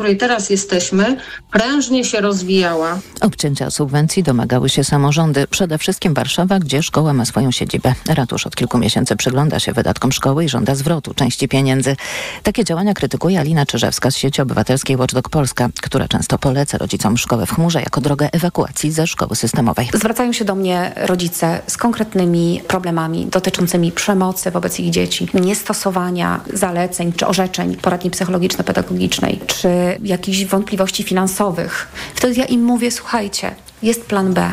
której teraz jesteśmy, prężnie się rozwijała. Obcięcia subwencji domagały się samorządy, przede wszystkim Warszawa, gdzie szkoła ma swoją siedzibę. Ratusz od kilku miesięcy przygląda się wydatkom szkoły i żąda zwrotu części pieniędzy. Takie działania krytykuje Alina Czyżewska z sieci obywatelskiej Watchdog Polska, która często poleca rodzicom szkołę w chmurze jako drogę ewakuacji ze szkoły systemowej. Zwracają się do mnie rodzice z konkretnymi problemami dotyczącymi przemocy wobec ich dzieci, niestosowania zaleceń czy orzeczeń poradni psychologiczno-pedagogicznej, czy jakichś wątpliwości finansowych. Wtedy ja im mówię, słuchajcie, jest plan B.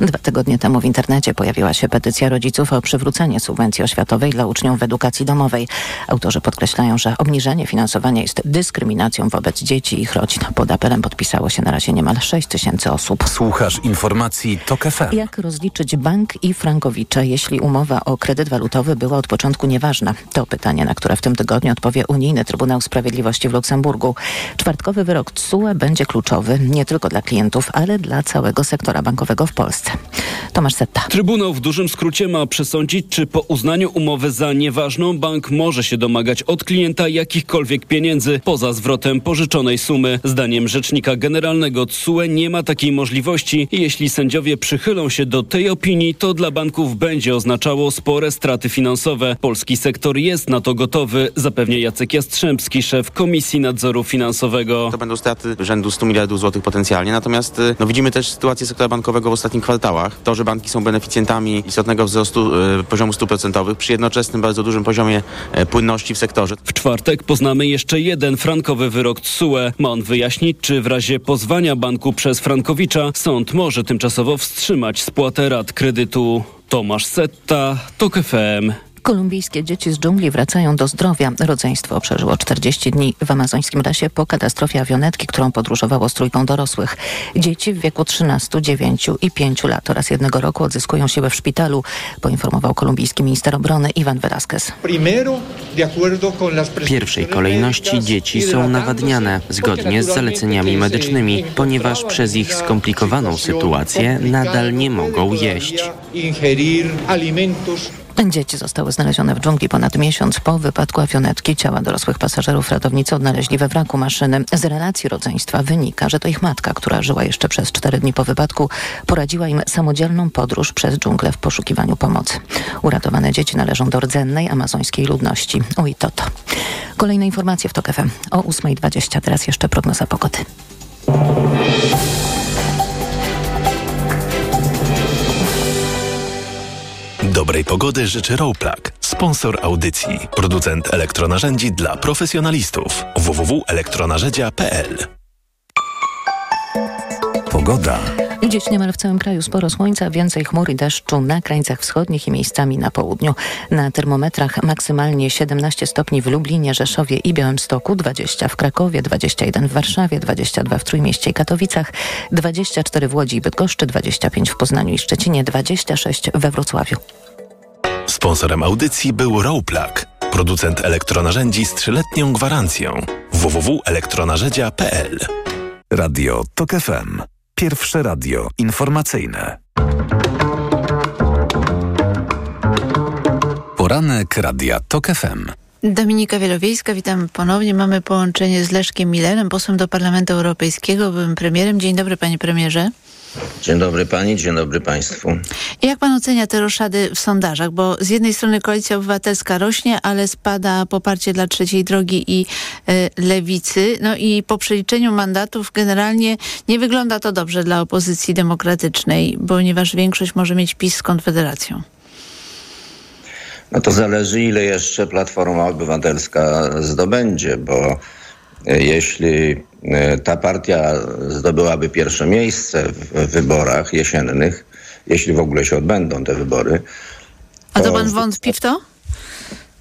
Dwa tygodnie temu w internecie pojawiła się petycja rodziców o przywrócenie subwencji oświatowej dla uczniów w edukacji domowej. Autorzy podkreślają, że obniżenie finansowania jest dyskryminacją wobec dzieci i ich rodzin. Pod apelem podpisało się na razie niemal 6 tysięcy osób. Słuchasz informacji TOK FM. Jak rozliczyć bank i frankowicza, jeśli umowa o kredyt walutowy była od początku nieważna? To pytanie, na które w tym tygodniu odpowie Unijny Trybunał Sprawiedliwości w Luksemburgu. Czwartkowy wyrok TSUE będzie kluczowy nie tylko dla klientów, ale dla całego sektora bankowego w Polsce. Tomasz Setta. Trybunał w dużym skrócie ma przesądzić, czy po uznaniu umowy za nieważną bank może się domagać od klienta jakichkolwiek pieniędzy poza zwrotem pożyczonej sumy. Zdaniem rzecznika generalnego TSUE nie ma takiej możliwości. Jeśli sędziowie przychylą się do tej opinii, to dla banków będzie oznaczało spore straty finansowe. Polski sektor jest na to gotowy, zapewnia Jacek Jastrzębski, szef Komisji Nadzoru Finansowego. To będą straty rzędu 100 miliardów złotych potencjalnie, natomiast no, widzimy też sytuację sektora bankowego w ostatnich kwartałach. To, że banki są beneficjentami istotnego wzrostu y, poziomu stóp procentowych przy jednoczesnym bardzo dużym poziomie y, płynności w sektorze. W czwartek poznamy jeszcze jeden frankowy wyrok TSUE. Ma on wyjaśnić, czy w razie pozwania banku przez Frankowicza sąd może tymczasowo wstrzymać spłatę rat kredytu. Tomasz Setta, TOK FM. Kolumbijskie dzieci z dżungli wracają do zdrowia. Rodzeństwo przeżyło 40 dni w amazońskim lesie po katastrofie awionetki, którą podróżowało z trójką dorosłych. Dzieci w wieku 13, 9 i 5 lat oraz jednego roku odzyskują siłę w szpitalu, poinformował kolumbijski minister obrony Iwan Velasquez. W pierwszej kolejności dzieci są nawadniane zgodnie z zaleceniami medycznymi, ponieważ przez ich skomplikowaną sytuację nadal nie mogą jeść. Dzieci zostały znalezione w dżungli ponad miesiąc po wypadku awionetki. Ciała dorosłych pasażerów ratownicy odnaleźli we wraku maszyny. Z relacji rodzeństwa wynika, że to ich matka, która żyła jeszcze przez cztery dni po wypadku, poradziła im samodzielną podróż przez dżunglę w poszukiwaniu pomocy. Uratowane dzieci należą do rdzennej amazońskiej ludności. Uitoto. Kolejne informacje w TOK o 8.20. Teraz jeszcze prognoza pogody. Dobrej pogody życzy Rowplug, sponsor audycji, producent elektronarzędzi dla profesjonalistów. www.elektronarzędzia.pl Pogoda. Dziś niemal w całym kraju sporo słońca, więcej chmur i deszczu na krańcach wschodnich i miejscami na południu. Na termometrach maksymalnie 17 stopni w Lublinie, Rzeszowie i Białymstoku, 20 w Krakowie, 21 w Warszawie, 22 w Trójmieście i Katowicach, 24 w Łodzi i Bydgoszczy, 25 w Poznaniu i Szczecinie, 26 we Wrocławiu. Sponsorem audycji był Rowplug, producent elektronarzędzi z trzyletnią gwarancją. www.elektronarzędzia.pl Radio TOK FM. Pierwsze radio informacyjne. Poranek Radia TOK FM. Dominika Wielowiejska, witam ponownie. Mamy połączenie z Leszkiem Millerem, posłem do Parlamentu Europejskiego, byłym premierem. Dzień dobry, panie premierze. Dzień dobry pani, dzień dobry państwu. Jak pan ocenia te roszady w sondażach? Bo z jednej strony koalicja obywatelska rośnie, ale spada poparcie dla trzeciej drogi i y, lewicy. No i po przeliczeniu mandatów generalnie nie wygląda to dobrze dla opozycji demokratycznej, ponieważ większość może mieć PiS z Konfederacją. No to zależy, ile jeszcze Platforma Obywatelska zdobędzie, bo jeśli ta partia zdobyłaby pierwsze miejsce w wyborach jesiennych, jeśli w ogóle się odbędą te wybory. A to pan wątpi w to?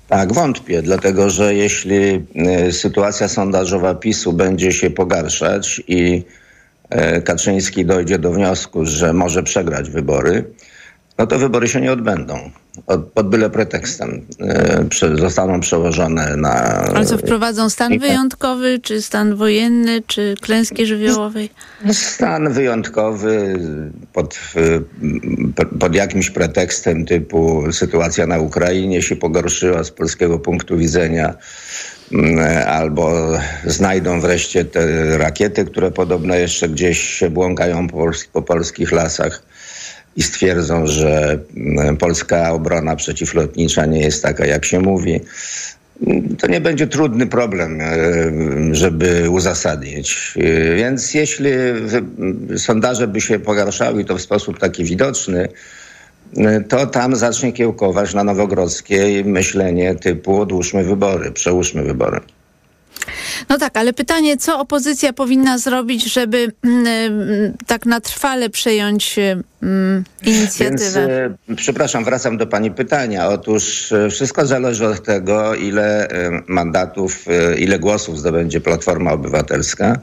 Tak, wątpię, dlatego że jeśli sytuacja sondażowa PiSu będzie się pogarszać i Kaczyński dojdzie do wniosku, że może przegrać wybory, no to wybory się nie odbędą. Pod byle pretekstem y, zostaną przełożone na... Ale co, wprowadzą stan wyjątkowy, czy stan wojenny, czy klęski żywiołowej? Stan wyjątkowy pod, pod jakimś pretekstem typu sytuacja na Ukrainie się pogorszyła z polskiego punktu widzenia. albo znajdą wreszcie te rakiety, które podobno jeszcze gdzieś się błąkają po polskich lasach i stwierdzą, że mm, polska obrona przeciwlotnicza nie jest taka, jak się mówi. To nie będzie trudny problem, e, żeby uzasadnić. E, więc jeśli sondaże by się pogarszały, to w sposób taki widoczny, e, to tam zacznie kiełkować na Nowogrodzkiej myślenie typu odłóżmy wybory, przełóżmy wybory. No tak, ale pytanie, co opozycja powinna zrobić, żeby mm, mm, tak na trwale przejąć mm, inicjatywę? Więc, e, przepraszam, wracam do pani pytania. Otóż e, wszystko zależy od tego, ile e, mandatów, ile głosów zdobędzie Platforma Obywatelska,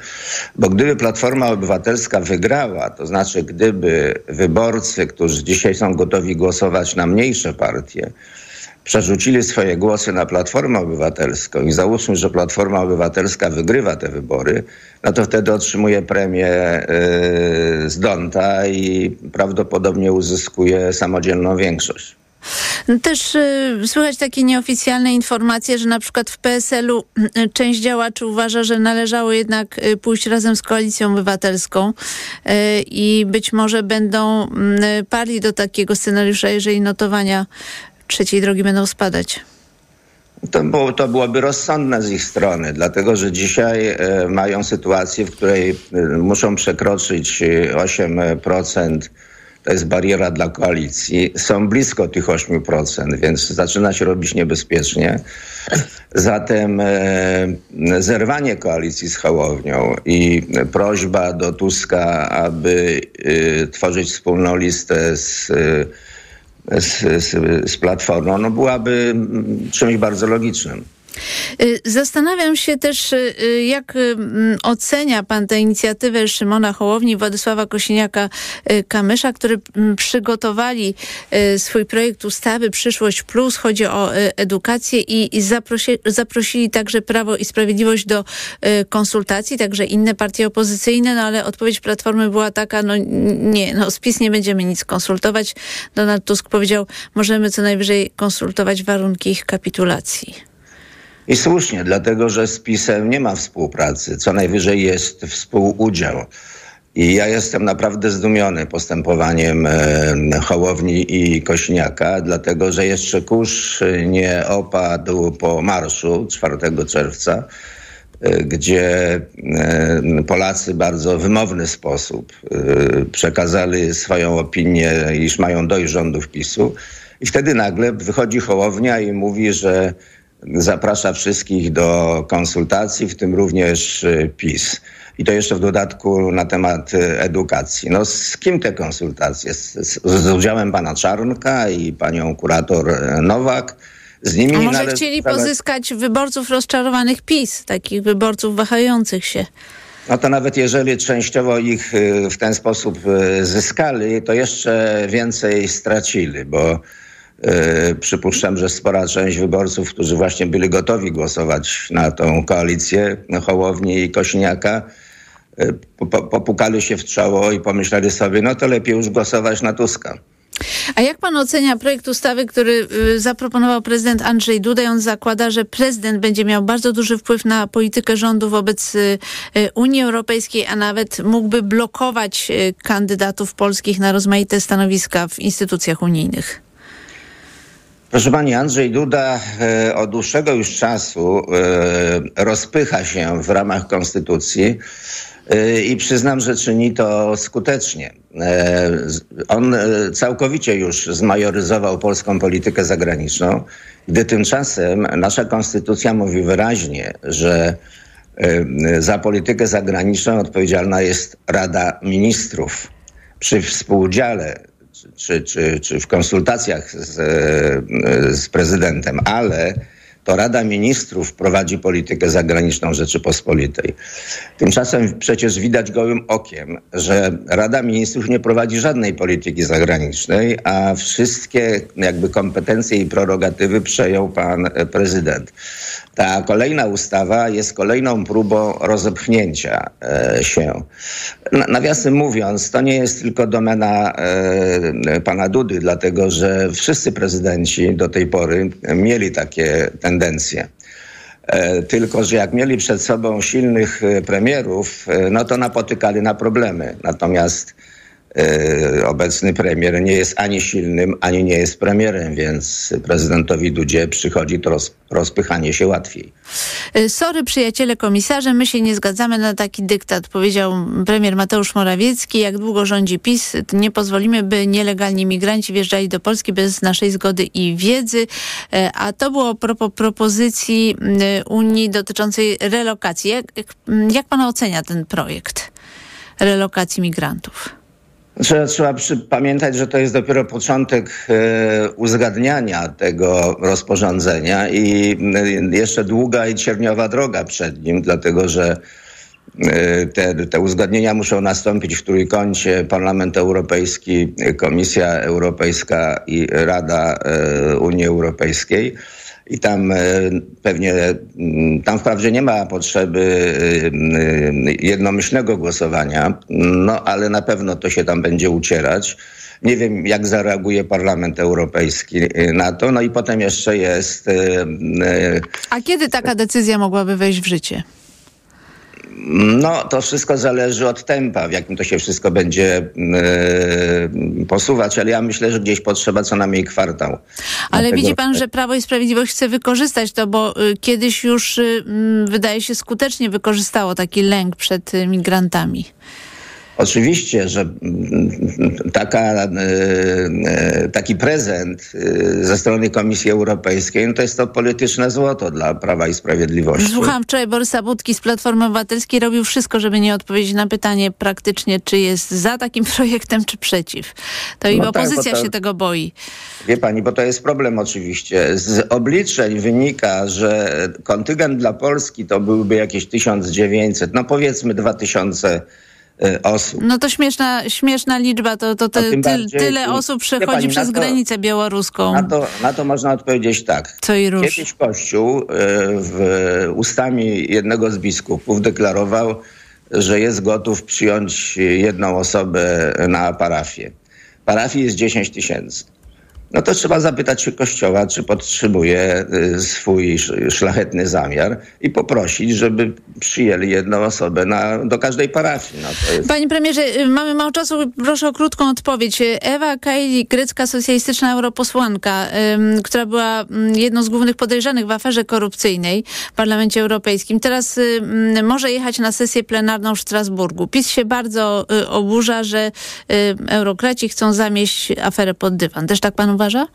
bo gdyby Platforma Obywatelska wygrała, to znaczy gdyby wyborcy, którzy dzisiaj są gotowi głosować na mniejsze partie, przerzucili swoje głosy na Platformę Obywatelską i załóżmy, że Platforma Obywatelska wygrywa te wybory, no to wtedy otrzymuje premię yy, z Donta i prawdopodobnie uzyskuje samodzielną większość. Też y, słychać takie nieoficjalne informacje, że na przykład w PSL-u y, część działaczy uważa, że należało jednak y, pójść razem z koalicją obywatelską y, i być może będą y, parli do takiego scenariusza, jeżeli notowania trzeciej drogi będą spadać? To, było, to byłoby rozsądne z ich strony, dlatego że dzisiaj e, mają sytuację, w której e, muszą przekroczyć 8%. E, to jest bariera dla koalicji. Są blisko tych 8%, więc zaczyna się robić niebezpiecznie. Zatem zerwanie koalicji z Hołownią i prośba do Tuska, aby tworzyć wspólną listę z z, z, z Platformą, no byłaby czymś bardzo logicznym. Y, zastanawiam się też, y, y, jak ocenia pan tę inicjatywę Szymona Hołowni Władysława Kosiniaka-Kamysza, którzy przygotowali swój projekt ustawy Przyszłość Plus. Chodzi o edukację i zaprosi, zaprosili także Prawo i Sprawiedliwość do konsultacji, także inne partie opozycyjne, no ale odpowiedź Platformy była taka, no nie, no z PiS nie będziemy nic konsultować. Donald Tusk powiedział, możemy co najwyżej konsultować warunki ich kapitulacji. I słusznie, dlatego że z PiSem nie ma współpracy, co najwyżej jest współudział. I ja jestem naprawdę zdumiony postępowaniem e, Hołowni i Kośniaka, dlatego że jeszcze kurz nie opadł po marszu 4 czerwca, e, gdzie e, Polacy bardzo wymowny sposób przekazali swoją opinię, iż mają dojść rządów PiSu. I wtedy nagle wychodzi Hołownia i mówi, że zaprasza wszystkich do konsultacji, w tym również y, PiS. I to jeszcze w dodatku na temat y, edukacji. No z kim te konsultacje? Z, z, z udziałem pana Czarnka i panią kurator y, Nowak. Z nimi A może chcieli pozyskać wyborców rozczarowanych PiS, takich wyborców wahających się? No to nawet jeżeli częściowo ich w ten sposób zyskali, to jeszcze więcej stracili, bo przypuszczam, że spora część wyborców, którzy właśnie byli gotowi głosować na tą koalicję Hołowni i Kośniaka, e, popukali się w czoło i pomyśleli sobie, no to lepiej już głosować na Tuska. A jak pan ocenia projekt ustawy, który y, zaproponował prezydent Andrzej Duda? On zakłada, że prezydent będzie miał bardzo duży wpływ na politykę rządu wobec y, y, Unii Europejskiej, a nawet mógłby blokować kandydatów polskich na rozmaite stanowiska w instytucjach unijnych. Proszę pani, Andrzej Duda e, od dłuższego już czasu e, rozpycha się w ramach konstytucji e, i przyznam, że czyni to skutecznie. On całkowicie już zmajoryzował polską politykę zagraniczną, gdy tymczasem nasza konstytucja mówi wyraźnie, że za politykę zagraniczną odpowiedzialna jest Rada Ministrów przy współudziale czy, czy, czy w konsultacjach z, z prezydentem, ale to Rada Ministrów prowadzi politykę zagraniczną Rzeczypospolitej. Tymczasem przecież widać gołym okiem, że Rada Ministrów nie prowadzi żadnej polityki zagranicznej, a wszystkie jakby kompetencje i prerogatywy przejął pan prezydent. Ta kolejna ustawa jest kolejną próbą rozepchnięcia e, się. Nawiasem mówiąc, to nie jest tylko domena e, pana Dudy, dlatego że wszyscy prezydenci do tej pory mieli takie tendencje. E, tylko, że jak mieli przed sobą silnych premierów, no to napotykali na problemy. Natomiast obecny premier nie jest ani silnym, ani nie jest premierem, więc prezydentowi Dudzie przychodzi to roz, rozpychanie się łatwiej. Sorry przyjaciele komisarze, my się nie zgadzamy na taki dyktat, powiedział premier Mateusz Morawiecki. Jak długo rządzi PiS, nie pozwolimy, by nielegalni migranci wjeżdżali do Polski bez naszej zgody i wiedzy. A to było propos propozycji Unii dotyczącej relokacji. Jak, jak, jak pan ocenia ten projekt relokacji migrantów? Trzeba, trzeba pamiętać, że to jest dopiero początek e, uzgadniania tego rozporządzenia i e, jeszcze długa i cierniowa droga przed nim, dlatego że e, te, te uzgodnienia muszą nastąpić w trójkącie Parlament Europejski, Komisja Europejska i Rada Unii Europejskiej. I tam pewnie, tam wprawdzie nie ma potrzeby jednomyślnego głosowania, no ale na pewno to się tam będzie ucierać. Nie wiem, jak zareaguje Parlament Europejski na to. No i potem jeszcze jest. A kiedy taka decyzja mogłaby wejść w życie? No, to wszystko zależy od tempa, w jakim to się wszystko będzie yy, posuwać, ale ja myślę, że gdzieś potrzeba co najmniej kwartał. Ale widzi pan, że Prawo i Sprawiedliwość chce wykorzystać to, bo y, kiedyś już y, wydaje się skutecznie wykorzystało taki lęk przed y, migrantami. Oczywiście, że taka, e, e, taki prezent e, ze strony Komisji Europejskiej no to jest to polityczne złoto dla Prawa i Sprawiedliwości. Słucham wczoraj Borysa Budki z Platformy Obywatelskiej. Robił wszystko, żeby nie odpowiedzieć na pytanie praktycznie, czy jest za takim projektem, czy przeciw. To i no opozycja tak, to, się tego boi. Wie pani, bo to jest problem oczywiście. Z obliczeń wynika, że kontyngent dla Polski to byłby jakieś 1900, no powiedzmy 2000 E, osób. No to śmieszna, śmieszna liczba, to, to ty, ty, tyle osób przechodzi pani, przez to, granicę białoruską. Na to, na to można odpowiedzieć tak. Co i. Kiedyś Kościół e, w ustami jednego z biskupów deklarował, że jest gotów przyjąć jedną osobę na parafię. Parafii jest 10 tysięcy no to trzeba zapytać się Kościoła, czy podtrzymuje y, swój szlachetny zamiar i poprosić, żeby przyjęli jedną osobę na, do każdej parafii. No jest... Panie premierze, y, mamy mało czasu, proszę o krótką odpowiedź. Ewa Kaili, grecka socjalistyczna europosłanka, ym, która była mm, jedną z głównych podejrzanych w aferze korupcyjnej w Parlamencie Europejskim, teraz ym, może jechać na sesję plenarną w Strasburgu. PiS się bardzo y, oburza, że y, eurokraci chcą zamieść aferę pod dywan. Też tak pan uważa?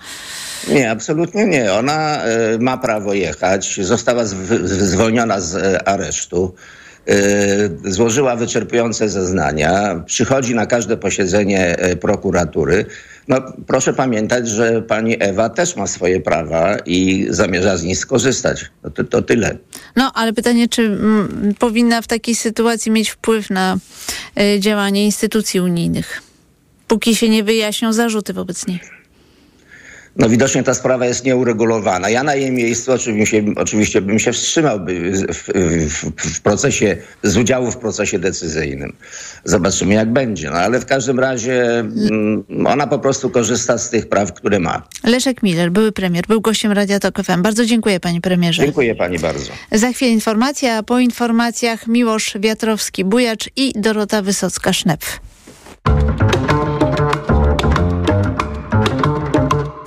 Nie, absolutnie nie. Ona y, ma prawo jechać. Została zwolniona z y, aresztu. Y, złożyła wyczerpujące zeznania. Przychodzi na każde posiedzenie prokuratury. No, proszę pamiętać, że pani Ewa też ma swoje prawa i zamierza z nich skorzystać. No, to, to tyle. No, ale pytanie, czy m, powinna w takiej sytuacji mieć wpływ na y, działanie instytucji unijnych, póki się nie wyjaśnią zarzuty wobec niej? No widocznie ta sprawa jest nieuregulowana. Ja na jej miejscu oczywiście, oczywiście bym się wstrzymał w, w, w, procesie, z udziału w procesie decyzyjnym. Zobaczymy jak będzie. No ale w każdym razie mm, ona po prostu korzysta z tych praw, które ma. Leszek Miller, były premier, był gościem Radia Tok FM. Bardzo dziękuję panie premierze. Dziękuję pani bardzo. Za chwilę informacja, a po informacjach Miłosz Wiatrowski-Bujacz i Dorota Wysocka-Sznepf.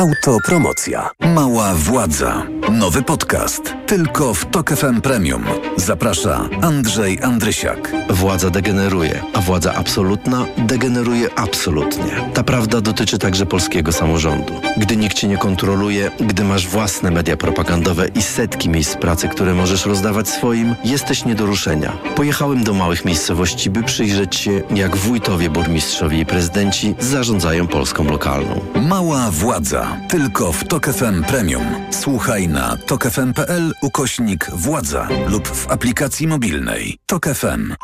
Autopromocja. Mała władza. Nowy podcast. Tylko w Tok FM Premium. Zaprasza Andrzej Andrysiak. Władza degeneruje, a władza absolutna degeneruje absolutnie. Ta prawda dotyczy także polskiego samorządu. Gdy nikt cię nie kontroluje, gdy masz własne media propagandowe i setki miejsc pracy, które możesz rozdawać swoim, jesteś nie do ruszenia. Pojechałem do małych miejscowości, by przyjrzeć się, jak wójtowie, burmistrzowie i prezydenci zarządzają Polską lokalną. Mała władza. Tylko w Tok FM Premium. Słuchaj na tokefm.pl ukośnik władza lub w aplikacji mobilnej. Tok FM.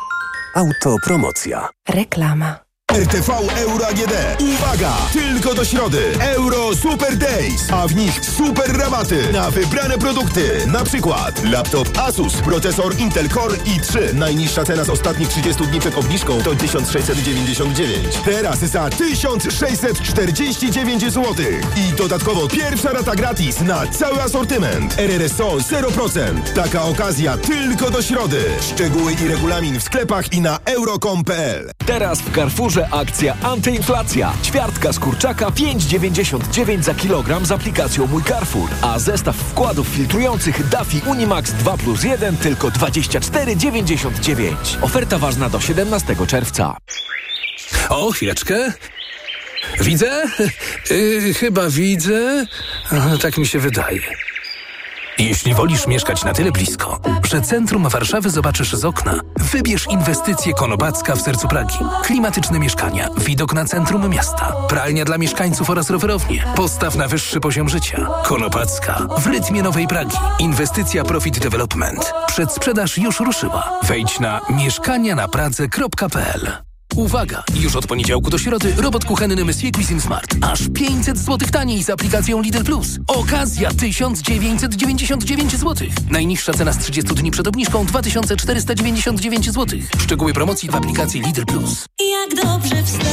Autopromocja. Reklama. RTV Euro AGD. Uwaga! Tylko do środy. Euro Super Days, a w nich super rabaty na wybrane produkty. Na przykład laptop Asus, procesor Intel Core i3. Najniższa cena z ostatnich 30 dni przed obniżką to 1699. Teraz za 1649 zł. I dodatkowo pierwsza rata gratis na cały asortyment. RRSO 0%. Taka okazja tylko do środy. Szczegóły i regulamin w sklepach i na euro.com.pl. Teraz w Carrefourze akcja antyinflacja. Ćwiartka z kurczaka 5,99 za kilogram z aplikacją Mój Carrefour. A zestaw wkładów filtrujących Dafi Unimax 2 plus 1 tylko 24,99. Oferta ważna do 17 czerwca. O, chwileczkę. Widzę? Yy, chyba widzę. Tak mi się wydaje. Jeśli wolisz mieszkać na tyle blisko, że centrum Warszawy zobaczysz z okna, wybierz inwestycje Konopacka w sercu Pragi. Klimatyczne mieszkania, widok na centrum miasta, pralnia dla mieszkańców oraz rowerownie. Postaw na wyższy poziom życia. Konopacka w rytmie Nowej Pragi. Inwestycja Profit Development. Przedsprzedaż już ruszyła. Wejdź na mieszkania-na-pradze.pl Uwaga! Już od poniedziałku do środy robot kuchenny Monsieur Cuisine Smart. Aż 500 zł taniej z aplikacją Lidl Plus. Okazja 1999 zł. Najniższa cena z 30 dni przed obniżką 2499 zł. Szczegóły promocji w aplikacji Lidl Plus. Jak dobrze wstać,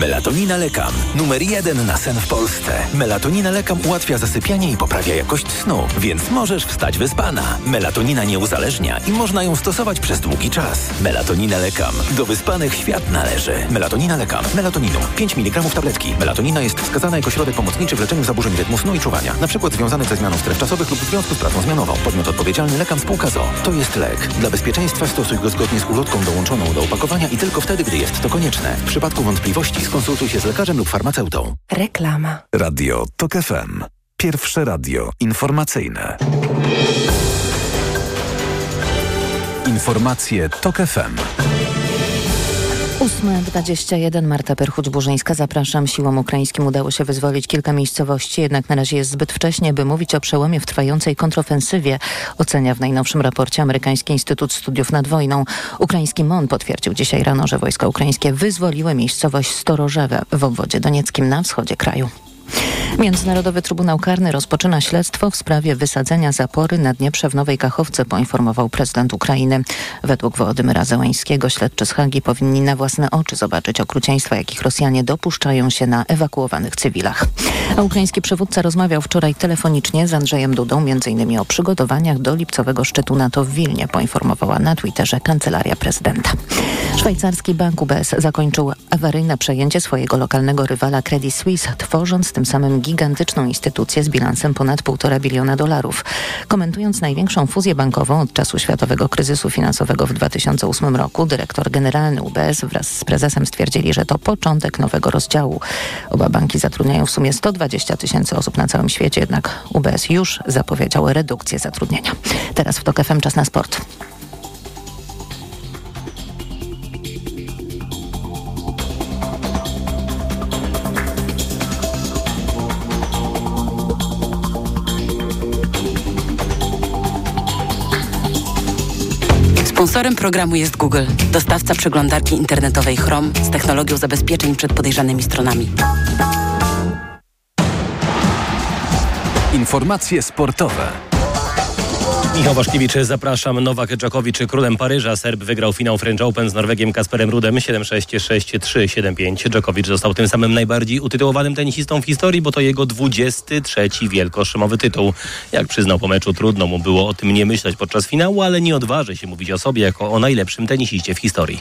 Melatonina Lekam. Numer jeden na sen w Polsce. Melatonina Lekam ułatwia zasypianie i poprawia jakość snu, więc możesz wstać wyspana. Melatonina nie uzależnia i można ją stosować przez długi czas. Melatonina Lekam. Do wyspanych świat należy. Melatonina Lekam. Melatoninu. 5 mg tabletki. Melatonina jest wskazana jako środek pomocniczy w leczeniu zaburzeń rytmu snu i czuwania, na przykład związanych ze zmianą stref czasowych lub w związku z pracą zmianową. Podmiot odpowiedzialny Lekam Spółka ZO. To jest lek. Dla bezpieczeństwa stosuj go zgodnie z ulotką dołączoną do opakowania i tylko wtedy, gdy jest to konieczne. W przypadku wątpliwości skonsultuj się z lekarzem lub farmaceutą. Reklama. Radio TOK FM. Pierwsze radio informacyjne. Informacje TOK FM. 8.21 Marta Perchuć-Burzyńska. Zapraszam. Siłom ukraińskim udało się wyzwolić kilka miejscowości, jednak na razie jest zbyt wcześnie, by mówić o przełomie w trwającej kontrofensywie, ocenia w najnowszym raporcie Amerykański Instytut Studiów nad Wojną. Ukraiński MON potwierdził dzisiaj rano, że wojska ukraińskie wyzwoliły miejscowość Stororzewe w obwodzie donieckim na wschodzie kraju. Międzynarodowy Trybunał Karny rozpoczyna śledztwo w sprawie wysadzenia zapory na Dnieprze w Nowej Kachowce, poinformował prezydent Ukrainy. Według Wołodymyra Zełańskiego śledczy z Hagi powinni na własne oczy zobaczyć okrucieństwa, jakich Rosjanie dopuszczają się na ewakuowanych cywilach. A ukraiński przywódca rozmawiał wczoraj telefonicznie z Andrzejem Dudą, m.in. o przygotowaniach do lipcowego szczytu NATO w Wilnie, poinformowała na Twitterze Kancelaria Prezydenta. Szwajcarski bank UBS zakończył awaryjne przejęcie swojego lokalnego rywala Credit Suisse, tworząc tym samym gigantyczną instytucję z bilansem ponad 1,5 biliona dolarów. Komentując największą fuzję bankową od czasu światowego kryzysu finansowego w 2008 roku, dyrektor generalny UBS wraz z prezesem stwierdzili, że to początek nowego rozdziału. Oba banki zatrudniają w sumie 120 tysięcy osób na całym świecie, jednak UBS już zapowiedział redukcję zatrudnienia. Teraz w TOK FM czas na sport. Sponsorem programu jest Google, dostawca przeglądarki internetowej Chrome z technologią zabezpieczeń przed podejrzanymi stronami. Informacje sportowe. Michał Waszkiewicz, zapraszam. Nowak Dżokowicz, królem Paryża. Serb wygrał finał French Open z Norwegiem Kasperem Rudem 7-6, 6-3, 7-5. Dżokowicz został tym samym najbardziej utytułowanym tenisistą w historii, bo to jego 23 wielkoszymowy tytuł. Jak przyznał po meczu, trudno mu było o tym nie myśleć podczas finału, ale nie odważy się mówić o sobie jako o najlepszym tenisiście w historii.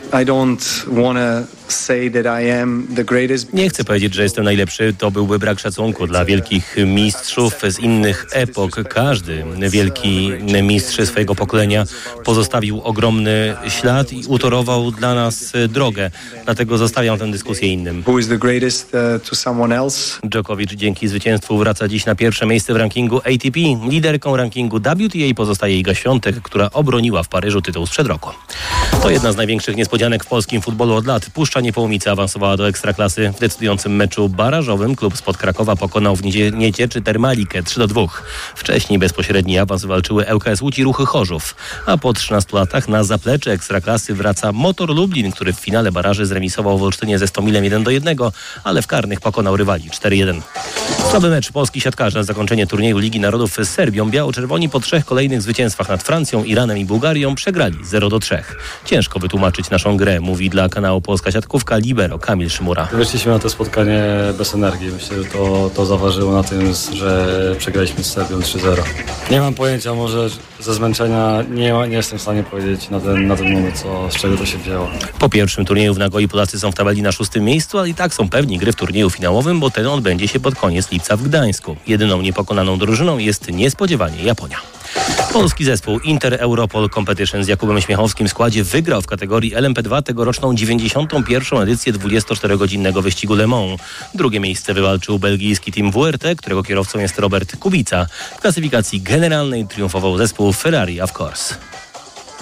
Nie chcę powiedzieć, że jestem najlepszy. To byłby brak szacunku dla wielkich mistrzów z innych epok. Każdy wielki mistrz swojego pokolenia pozostawił ogromny ślad i utorował dla nas drogę. Dlatego zostawiam tę dyskusję innym. Djokovic dzięki zwycięstwu wraca dziś na pierwsze miejsce w rankingu ATP. Liderką rankingu WTA pozostaje Iga Świątek, która obroniła w Paryżu tytuł sprzed roku. To jedna z największych niespodzianek w polskim futbolu od lat. Puszcza Pierwsza Niepołomica awansowała do Ekstraklasy. W decydującym meczu barażowym klub spod Krakowa pokonał w niedzie- Niecieczy Termalikę 3 do 2. Wcześniej bezpośredni awans walczyły ŁKS Łódź i Ruchy Chorzów. A po 13 latach na zaplecze Ekstraklasy wraca Motor Lublin, który w finale baraży zremisował w Olsztynie ze Stomilem 1 do 1, ale w karnych pokonał rywali 4-1. Słaby mecz polski siatkarzy na zakończenie turnieju Ligi Narodów z Serbią. Biało-czerwoni po trzech kolejnych zwycięstwach nad Francją, Iranem i Bułgarią przegrali 0 do 3. Ciężko wytłumaczyć naszą grę, mówi dla kanału Polska Siatkówka libero Kamil Szymura. Wyszliśmy na to spotkanie bez energii. Myślę, że to, to zaważyło na tym, że przegraliśmy z Serbią 3-0. Nie mam pojęcia, może ze zmęczenia nie, nie jestem w stanie powiedzieć na ten, na ten moment, co, z czego to się wzięło. Po pierwszym turnieju w Nagoi Polacy są w tabeli na szóstym miejscu, ale i tak są pewni gry w turnieju finałowym, bo ten odbędzie się pod koniec lipca w Gdańsku. Jedyną niepokonaną drużyną jest niespodziewanie Japonia. Polski zespół Inter Europol Competition z Jakubem Śmiechowskim w składzie wygrał w kategorii LMP2 tegoroczną 91. edycję 24-godzinnego wyścigu Le Mans. Drugie miejsce wywalczył belgijski team WRT, którego kierowcą jest Robert Kubica. W klasyfikacji generalnej triumfował zespół Ferrari of course.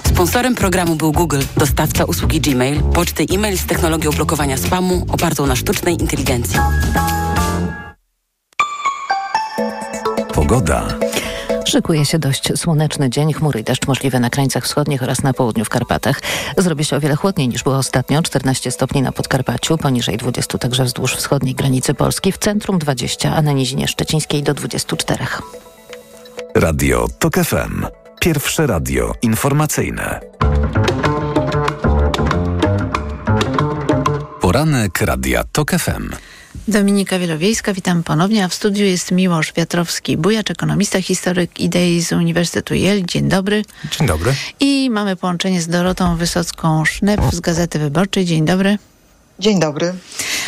Sponsorem programu był Google, dostawca usługi Gmail, poczty e-mail z technologią blokowania spamu opartą na sztucznej inteligencji. Pogoda. Szykuje się dość słoneczny dzień, chmury i deszcz możliwe na krańcach wschodnich oraz na południu w Karpatach. Zrobi się o wiele chłodniej niż było ostatnio, 14 stopni na Podkarpaciu, poniżej 20 także wzdłuż wschodniej granicy Polski, w centrum 20, a na nizinie szczecińskiej do 24. Radio TOK FM. Pierwsze radio informacyjne. Poranek Radia TOK FM. Dominika Wielowiejska, witam ponownie, a w studiu jest Miłosz Wiatrowski-Bujacz, ekonomista, historyk idei z Uniwersytetu Yale. Dzień dobry. Dzień dobry. I mamy połączenie z Dorotą Wysocką-Sznep z Gazety Wyborczej. Dzień dobry. Dzień dobry.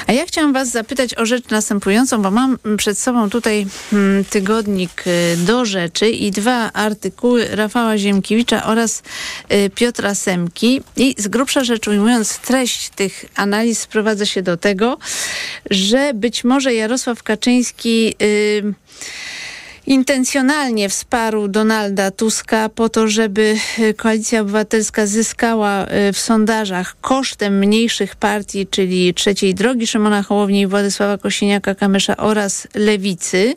A ja chciałam Was zapytać o rzecz następującą, bo mam przed sobą tutaj hmm, tygodnik y, do rzeczy i dwa artykuły Rafała Ziemkiewicza oraz y, Piotra Semki. I z grubsza rzecz ujmując, treść tych analiz sprowadza się do tego, że być może Jarosław Kaczyński. Y, intencjonalnie wsparł Donalda Tuska po to, żeby e, Koalicja Obywatelska zyskała e, w sondażach kosztem mniejszych partii, czyli Trzeciej Drogi Szymona Hołowni i Władysława Kosiniaka-Kamysza oraz Lewicy,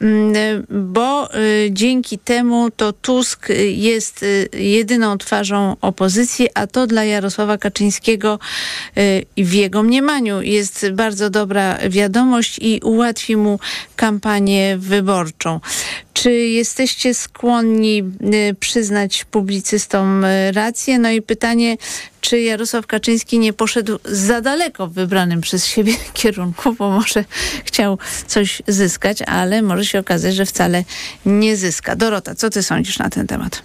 Mm, e, bo dzięki temu to Tusk jest jedyną twarzą opozycji, a to dla Jarosława Kaczyńskiego w jego mniemaniu jest bardzo dobra wiadomość i ułatwi mu kampanię wyborczą. Czy jesteście skłonni y, przyznać publicystom y, rację? No i pytanie, czy Jarosław Kaczyński nie poszedł za daleko w wybranym przez siebie kierunku, bo może chciał coś zyskać, ale może się okazać, że wcale nie zyska. Dorota, co ty sądzisz na ten temat?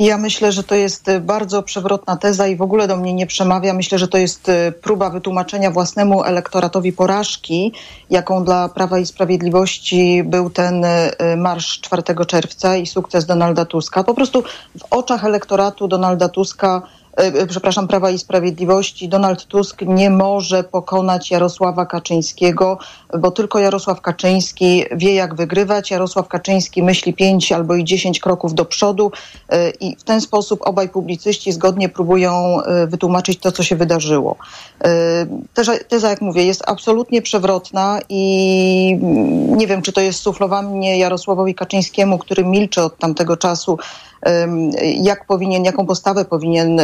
Ja myślę, że to jest y, bardzo przewrotna teza i w ogóle do mnie nie przemawia. Myślę, że to jest y, próba wytłumaczenia własnemu elektoratowi porażki, jaką dla Prawa i Sprawiedliwości był ten y, marsz 4 czerwca i sukces Donalda Tuska. Po prostu w oczach elektoratu Donalda Tuska przepraszam, Prawa i Sprawiedliwości, Donald Tusk nie może pokonać Jarosława Kaczyńskiego, bo tylko Jarosław Kaczyński wie, jak wygrywać. Jarosław Kaczyński myśli pięć albo i dziesięć kroków do przodu e, i w ten sposób obaj publicyści zgodnie próbują e, wytłumaczyć to, co się wydarzyło. E, Teza, jak mówię, jest absolutnie przewrotna i nie wiem, czy to jest suflowanie Jarosławowi Kaczyńskiemu, który milczy od tamtego czasu, jak powinien, jaką postawę powinien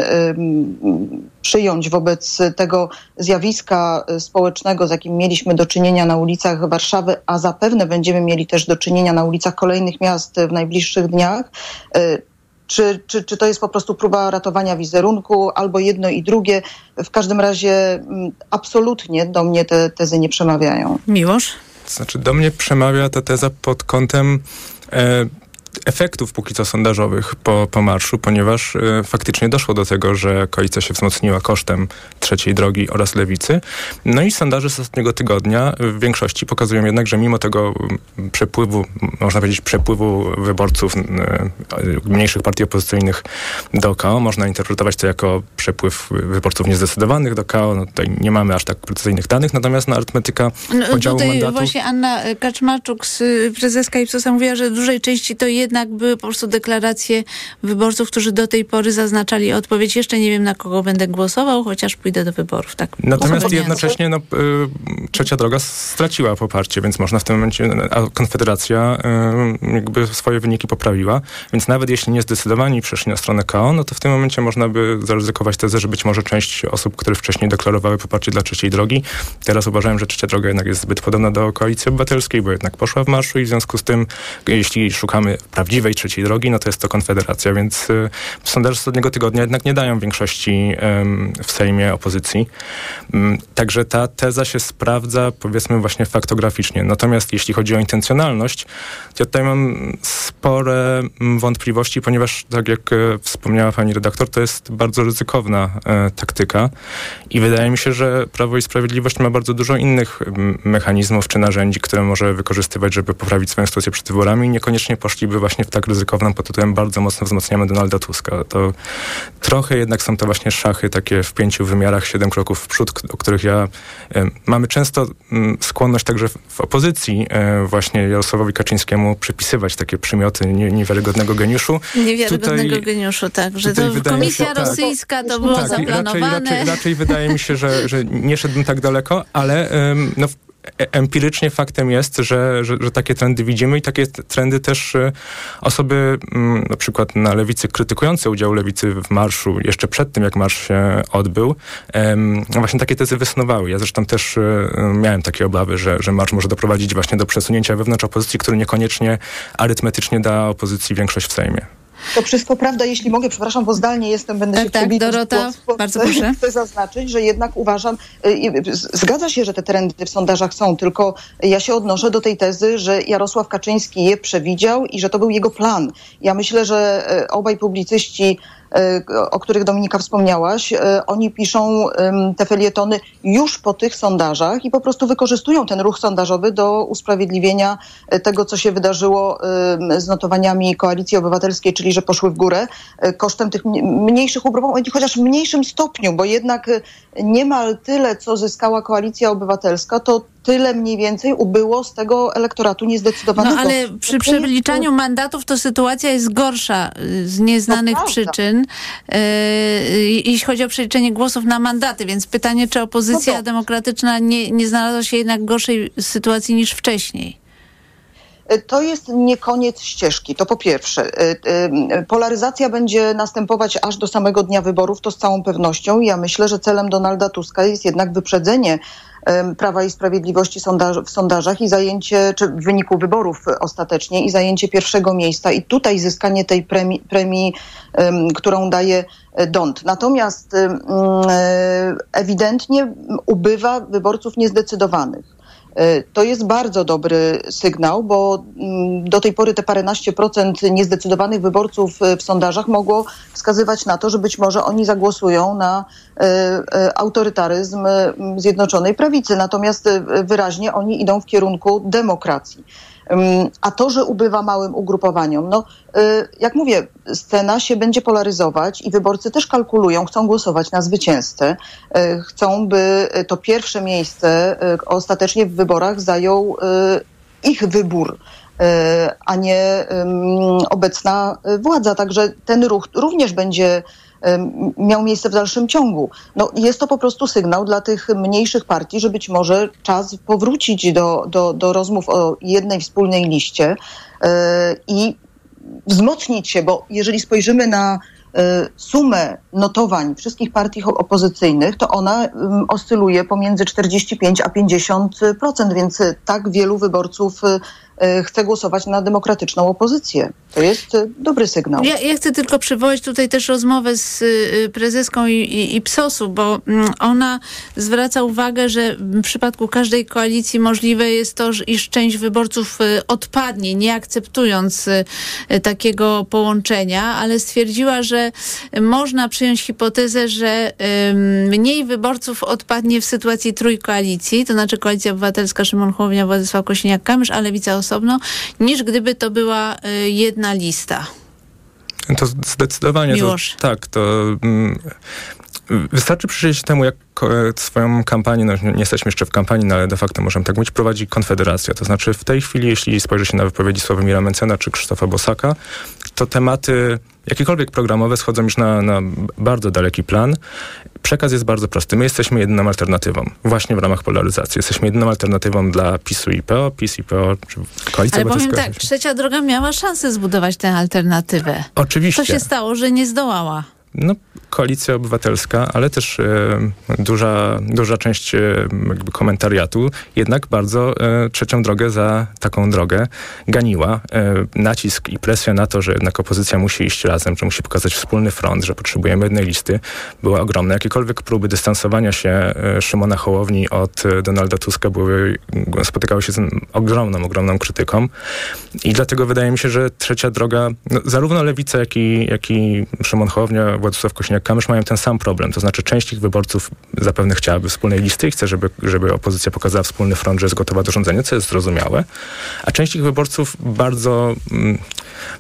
przyjąć wobec tego zjawiska e, społecznego, z jakim mieliśmy do czynienia na ulicach Warszawy, a zapewne będziemy mieli też do czynienia na ulicach kolejnych miast w najbliższych dniach. E, Czy, czy, czy to jest po prostu próba ratowania wizerunku, albo jedno i drugie? W każdym razie absolutnie do mnie te tezy nie przemawiają. Miłosz? Znaczy, do mnie przemawia ta teza pod kątem e, efektów póki co sondażowych po, po marszu, ponieważ e, faktycznie doszło do tego, że koalicja się wzmocniła kosztem trzeciej drogi oraz lewicy. No i sondaże z ostatniego tygodnia w większości pokazują jednak, że mimo tego mm, przepływu, można powiedzieć przepływu wyborców e, mniejszych partii opozycyjnych do KO, można interpretować to jako przepływ wyborców niezdecydowanych do KO. No tutaj nie mamy aż tak precyzyjnych danych, natomiast na arytmetyka No, podziału tutaj mandatów... właśnie Anna Kaczmarczuk, z, y, prezeska Ipsosa, mówiła, że w dużej części to jednak były po prostu deklaracje wyborców, którzy do tej pory zaznaczali odpowiedź, jeszcze nie wiem na kogo będę głosował, chociaż pójdę do wyborów. Tak Natomiast jednocześnie no, y, trzecia droga straciła poparcie, więc można w tym momencie, a Konfederacja y, jakby swoje wyniki poprawiła, więc nawet jeśli nie zdecydowani przeszli na stronę KO, no to w tym momencie można by zaryzykować tezę, że być może część osób, które wcześniej deklarowały poparcie dla trzeciej drogi, teraz uważają, że trzecia droga jednak jest zbyt podobna do Koalicji Obywatelskiej, bo jednak poszła w marszu i w związku z tym, jeśli szukamy prawdziwej trzeciej drogi, no to jest to Konfederacja, więc y, sondaże z ostatniego tygodnia jednak nie dają większości w Sejmie opozycji. Mm, Także ta teza się sprawdza, powiedzmy, właśnie faktograficznie. Natomiast jeśli chodzi o intencjonalność, to tutaj mam spore mm, wątpliwości, ponieważ, tak jak e, wspomniała pani redaktor, to jest bardzo ryzykowna e, taktyka i wydaje mi się, że Prawo i Sprawiedliwość ma bardzo dużo innych mechanizmów czy narzędzi, które może wykorzystywać, żeby poprawić swoją sytuację przed wyborami i niekoniecznie poszliby właśnie w tak ryzykowną pod tytułem bardzo mocno wzmacniamy Donalda Tuska. To trochę jednak są to właśnie szachy takie w pięciu wymiarach, siedem kroków w przód, o których ja mamy często mm, skłonność także w, w opozycji e, właśnie Jarosławowi Kaczyńskiemu przypisywać takie przymioty nie, niewiarygodnego geniuszu. Niewiarygodnego Tutaj- geniuszu, tak, że to mi się- komisja tak. rosyjska to było Tak, i raczej, zaplanowane. raczej, raczej wydaje mi się, że, że nie szedłbym tak daleko, ale no, empirycznie faktem jest, że, że, że takie trendy widzimy i takie trendy też e, osoby mm, na przykład na lewicy krytykujące udział lewicy w marszu jeszcze przed tym, jak marsz się odbył, właśnie takie tezy wysnuwały. Ja zresztą też e, miałem takie obawy, że, że marsz może doprowadzić właśnie do przesunięcia wewnątrz opozycji, który niekoniecznie arytmetycznie da opozycji większość w Sejmie. To wszystko prawda, jeśli mogę, przepraszam, bo zdalnie jestem, będę się tak, przebijać w Dorota, głos, bardzo chcę- proszę. Chcę zaznaczyć, że jednak uważam, y, y, zgadza się, że te trendy w sondażach są, tylko ja się odnoszę do tej tezy, że Jarosław Kaczyński je przewidział i że to był jego plan. Ja myślę, że y, obaj publicyści o których Dominika wspomniałaś, y, oni piszą te felietony już po tych sondażach i po prostu wykorzystują ten ruch sondażowy do usprawiedliwienia y, tego, co się wydarzyło z notowaniami Koalicji Obywatelskiej, czyli że poszły w górę y, kosztem tych mnie- mniejszych ugrupowań, chociaż w mniejszym stopniu, bo jednak y, niemal tyle, co zyskała Koalicja Obywatelska, to tyle mniej więcej ubyło z tego elektoratu niezdecydowanego. No ale przy przeliczaniu mandatów to sytuacja jest gorsza y, z nieznanych przyczyn, yy, jeśli chodzi o przeliczenie głosów na mandaty, więc pytanie, czy opozycja No demokratyczna nie, nie znalazła się jednak w gorszej sytuacji niż wcześniej. To jest nie koniec ścieżki, to po pierwsze. Y, y, Polaryzacja będzie następować aż do samego dnia wyborów, to z całą pewnością. Ja myślę, że celem Donalda Tuska jest jednak wyprzedzenie Prawa i Sprawiedliwości w sondażach i zajęcie, czy w wyniku wyborów ostatecznie i zajęcie pierwszego miejsca i tutaj zyskanie tej premii, premii em, którą daje y, Dont. Natomiast y, ewidentnie ubywa wyborców niezdecydowanych. Y, To jest bardzo dobry sygnał, bo mm, do tej pory te paręnaście procent niezdecydowanych wyborców y, w sondażach mogło wskazywać na to, że być może oni zagłosują na y, autorytaryzm Zjednoczonej Prawicy. Natomiast wyraźnie oni idą w kierunku demokracji. A to, że ubywa małym ugrupowaniom, no y, jak mówię, scena się będzie polaryzować i wyborcy też kalkulują, chcą głosować na zwycięzcę, y, chcą, by to pierwsze miejsce y, ostatecznie w wyborach zajął ich wybór. A nie obecna władza. Także ten ruch również będzie miał miejsce w dalszym ciągu. No, jest to po prostu sygnał dla tych mniejszych partii, że być może czas powrócić do, do, do rozmów o jednej wspólnej liście yy, i wzmocnić się, bo jeżeli spojrzymy na y, sumę notowań wszystkich partii opozycyjnych, to ona oscyluje pomiędzy 45 a 50%, więc tak wielu wyborców y, chce głosować na demokratyczną opozycję. To jest y, dobry sygnał. Ja, ja chcę tylko przywołać tutaj też rozmowę z y, prezeską i, i, i PSOS-u, bo mm, ona zwraca uwagę, że w przypadku każdej koalicji możliwe jest to, iż część wyborców y, odpadnie, nie akceptując y, y, takiego połączenia, ale stwierdziła, że można przyjąć hipotezę, że mniej wyborców odpadnie w sytuacji trójkoalicji, to znaczy Koalicja Obywatelska, Szymon Hołownia, Władysław Kosiniak-Kamysz, a Lewica osobno, niż gdyby to była y, jedna lista. To zdecydowanie. To, Miłosz. tak, to mm, Wystarczy przyjrzeć się temu, jak e, swoją kampanię, no nie jesteśmy jeszcze w kampanii, no ale de facto możemy tak mówić, prowadzi Konfederacja. To znaczy w tej chwili, jeśli spojrzy się na wypowiedzi Sławomira Mencena czy Krzysztofa Bosaka, to tematy jakiekolwiek programowe schodzą już na, na bardzo daleki plan. Przekaz jest bardzo prosty. My jesteśmy jedyną alternatywą, właśnie w ramach polaryzacji. Jesteśmy jedyną alternatywą dla PiSu i PO, PiS i PO, czy Koalicja Ale powiem tak, trzecia droga miała szansę zbudować tę alternatywę. Oczywiście. Co się stało, że nie zdołała? No, koalicja obywatelska, ale też e, duża, duża część e, jakby komentariatu jednak bardzo e, trzecią drogę za taką drogę ganiła. Nacisk i presja na to, że jednak opozycja musi iść razem, że musi pokazać wspólny front, że potrzebujemy jednej listy, była ogromna. Jakiekolwiek próby dystansowania się Szymona Hołowni od Donalda Tuska były, spotykały się z ogromną, ogromną krytyką. I dlatego wydaje mi się, że trzecia droga, no, zarówno Lewica, jak i, jak i Szymon Hołownia, Władysław Kośniak-Kamysz mają ten sam problem. To znaczy część ich wyborców zapewne chciałaby wspólnej listy i chce, żeby, żeby opozycja pokazała wspólny front, że jest gotowa do rządzenia, co jest zrozumiałe. A część ich wyborców bardzo, mm,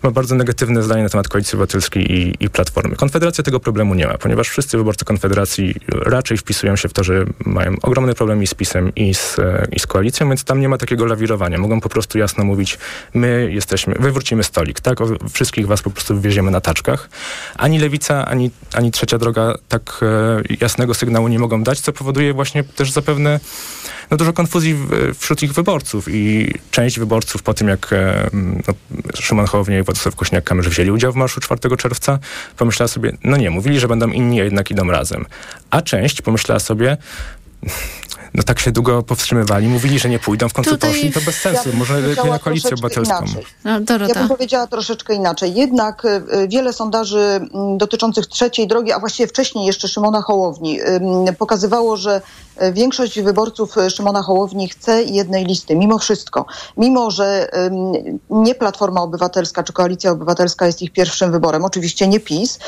ma bardzo negatywne zdanie na temat Koalicji Obywatelskiej i, i Platformy. Konfederacja tego problemu nie ma, ponieważ wszyscy wyborcy Konfederacji raczej wpisują się w to, że mają ogromny problem i z PiSem, i z, i z koalicją, więc tam nie ma takiego lawirowania. Mogą po prostu jasno mówić, my jesteśmy, wywrócimy stolik, tak? O, wszystkich was po prostu wywieziemy na taczkach. Ani lewica, ani, ani trzecia droga tak e, jasnego sygnału nie mogą dać, co powoduje właśnie też zapewne no, dużo konfuzji wśród ich wyborców i część wyborców po tym, jak e, no, Szymon Hołownia i Władysław Kośniak-Kamysz wzięli udział w marszu 4 czerwca, pomyślała sobie, no nie, mówili, że będą inni, a jednak idą razem. A część pomyślała sobie, no tak się długo powstrzymywali, mówili, że nie pójdą, w końcu Tutaj poszli, to bez sensu, ja może lepiej na koalicję obywatelską. No, Ja bym powiedziała troszeczkę inaczej. Jednak y, y, wiele sondaży mm, dotyczących trzeciej drogi, a właściwie wcześniej jeszcze Szymona Hołowni, pokazywało, że y, większość wyborców Szymona Hołowni chce jednej listy, mimo wszystko. Mimo, że nie Platforma Obywatelska czy Koalicja Obywatelska jest ich pierwszym wyborem, oczywiście nie PiS,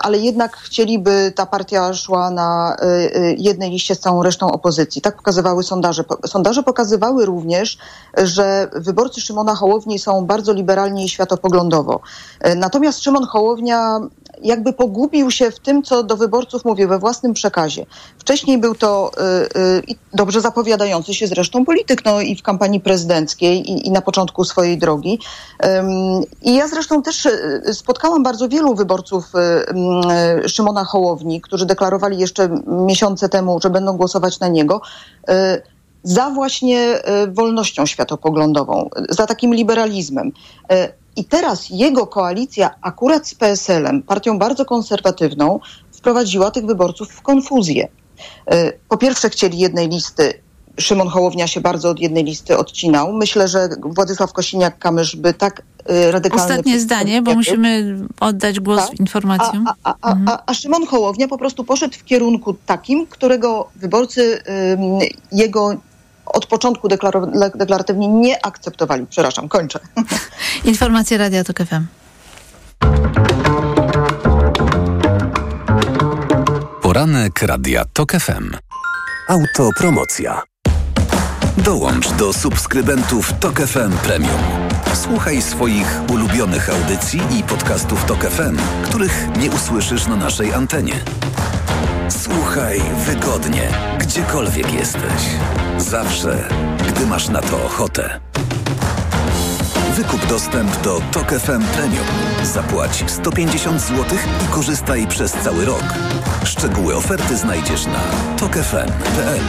ale jednak chcieliby, ta partia szła na jednej liście z całą resztą opozycji. Tak pokazywały sondaże. Sondaże pokazywały również, że wyborcy Szymona Hołowni są bardzo liberalni i światopoglądowo. E, Natomiast Szymon Hołownia jakby pogubił się w tym, co do wyborców mówił we własnym przekazie. Wcześniej był to y, y, dobrze zapowiadający się zresztą polityk, no i w kampanii prezydenckiej i, i na początku swojej drogi. I ja zresztą też y, spotkałam bardzo wielu wyborców Szymona Hołowni, którzy deklarowali jeszcze miesiące temu, że będą głosować na niego. Za właśnie wolnością światopoglądową, za takim liberalizmem. I teraz jego koalicja akurat z PSL-em, partią bardzo konserwatywną, wprowadziła tych wyborców w konfuzję. E, Po pierwsze chcieli jednej listy. Szymon Hołownia się bardzo od jednej listy odcinał. Myślę, że Władysław Kosiniak-Kamysz by tak e, radykalny... Ostatnie zdanie, bo musimy oddać głos Tak. informacjom. A, a, a, a, a Szymon Hołownia po prostu poszedł w kierunku takim, którego wyborcy jego od początku deklaratywnie nie akceptowali. Przepraszam, kończę. Informacje Radia Tok FM. Poranek Radia TOK FM. Autopromocja. Dołącz do subskrybentów TOK FM Premium. Słuchaj swoich ulubionych audycji i podcastów TOK FM, których nie usłyszysz na naszej antenie. Słuchaj wygodnie, gdziekolwiek jesteś. Zawsze, gdy masz na to ochotę. Wykup dostęp do TOK FM Premium. Zapłać 150 zł i korzystaj przez cały rok. Szczegóły oferty znajdziesz na tokefm.pl.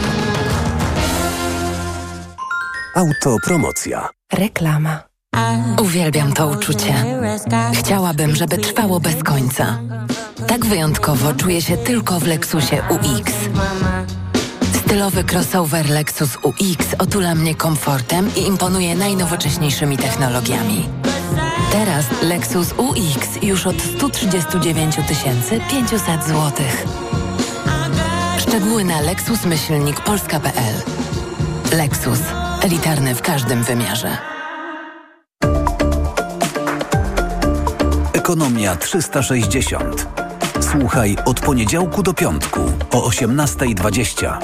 Autopromocja. Reklama. Uwielbiam to uczucie. Chciałabym, żeby trwało bez końca. Tak wyjątkowo czuję się tylko w Lexusie UX. Stylowy crossover Lexus UX otula mnie komfortem i imponuje najnowocześniejszymi technologiami. Teraz Lexus UX już od 139 500 zł. Szczegóły na lexusmyślnikpolska.pl Lexus. Elitarny w każdym wymiarze. Ekonomia 360. Słuchaj od poniedziałku do piątku o 18.20.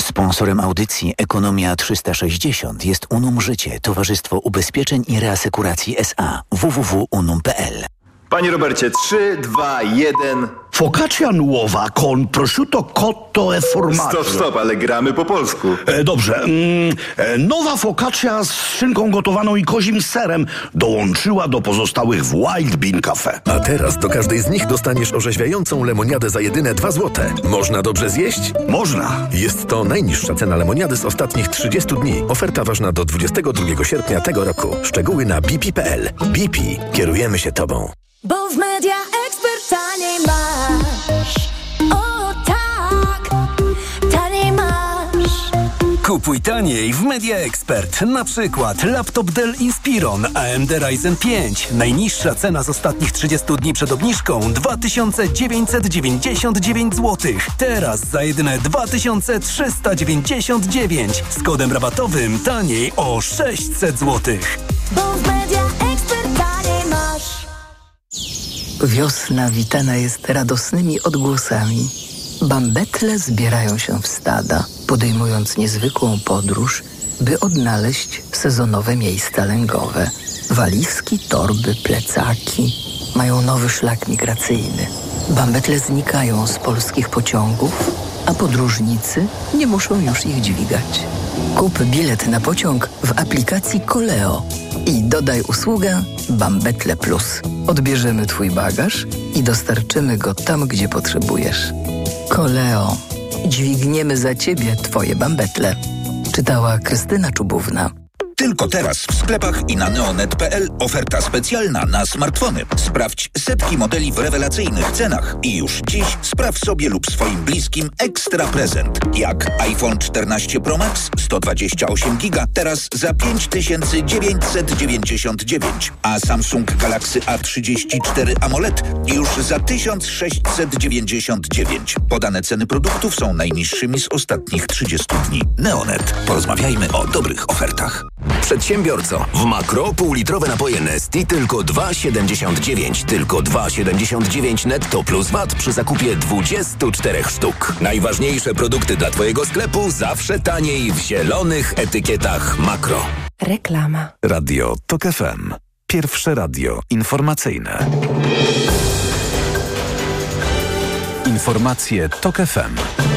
Sponsorem audycji Ekonomia 360 jest Unum Życie, Towarzystwo Ubezpieczeń i Reasekuracji SA www.unum.pl. Panie Robercie, 3, 2, 1. Focaccia nuova con prosciutto cotto e formaggio. Stop, stop, ale gramy po polsku. E, dobrze. Mm, e, nowa focaccia z szynką gotowaną i kozim serem dołączyła do pozostałych w Wild Bean Cafe. A teraz do każdej z nich dostaniesz orzeźwiającą lemoniadę za jedyne 2 złote. Można dobrze zjeść? Można. Jest to najniższa cena lemoniady z ostatnich 30 dni. Oferta ważna do 22 sierpnia tego roku. Szczegóły na bp.pl. BP. Kierujemy się Tobą. Bo w media Kupuj taniej w Media Expert. Na przykład laptop Dell Inspiron AMD Ryzen 5. Najniższa cena z ostatnich 30 dni przed obniżką 2999 zł. Teraz za jedyne 2399 z kodem rabatowym taniej o 600 zł. Bo w media ekspert taniej masz. Wiosna witana jest radosnymi odgłosami. Bambetle zbierają się w stada, podejmując niezwykłą podróż, by odnaleźć sezonowe miejsca lęgowe. Walizki, torby, plecaki mają nowy szlak migracyjny. Bambetle znikają z polskich pociągów, a podróżnicy nie muszą już ich dźwigać. Kup bilet na pociąg w aplikacji Koleo i dodaj usługę Bambetle Plus. Odbierzemy Twój bagaż i dostarczymy go tam, gdzie potrzebujesz. Koleo. Dźwigniemy za Ciebie Twoje bambetle. Czytała Krystyna Czubówna. Tylko teraz w sklepach i na neonet.pl oferta specjalna na smartfony. Sprawdź setki modeli w rewelacyjnych cenach i już dziś spraw sobie lub swoim bliskim ekstra prezent. Jak iPhone 14 Pro Max 128 GB teraz za 5999, a Samsung Galaxy A34 AMOLED już za 1699. Podane ceny produktów są najniższymi z ostatnich 30 dni. Neonet. Porozmawiajmy o dobrych ofertach. Przedsiębiorco, w makro półlitrowe napoje Nesti tylko 2,79. Tylko 2,79 netto plus VAT przy zakupie 24 sztuk. Najważniejsze produkty dla Twojego sklepu zawsze taniej w zielonych etykietach makro. Reklama. Radio TOK FM. Pierwsze radio informacyjne. Informacje TOK FM.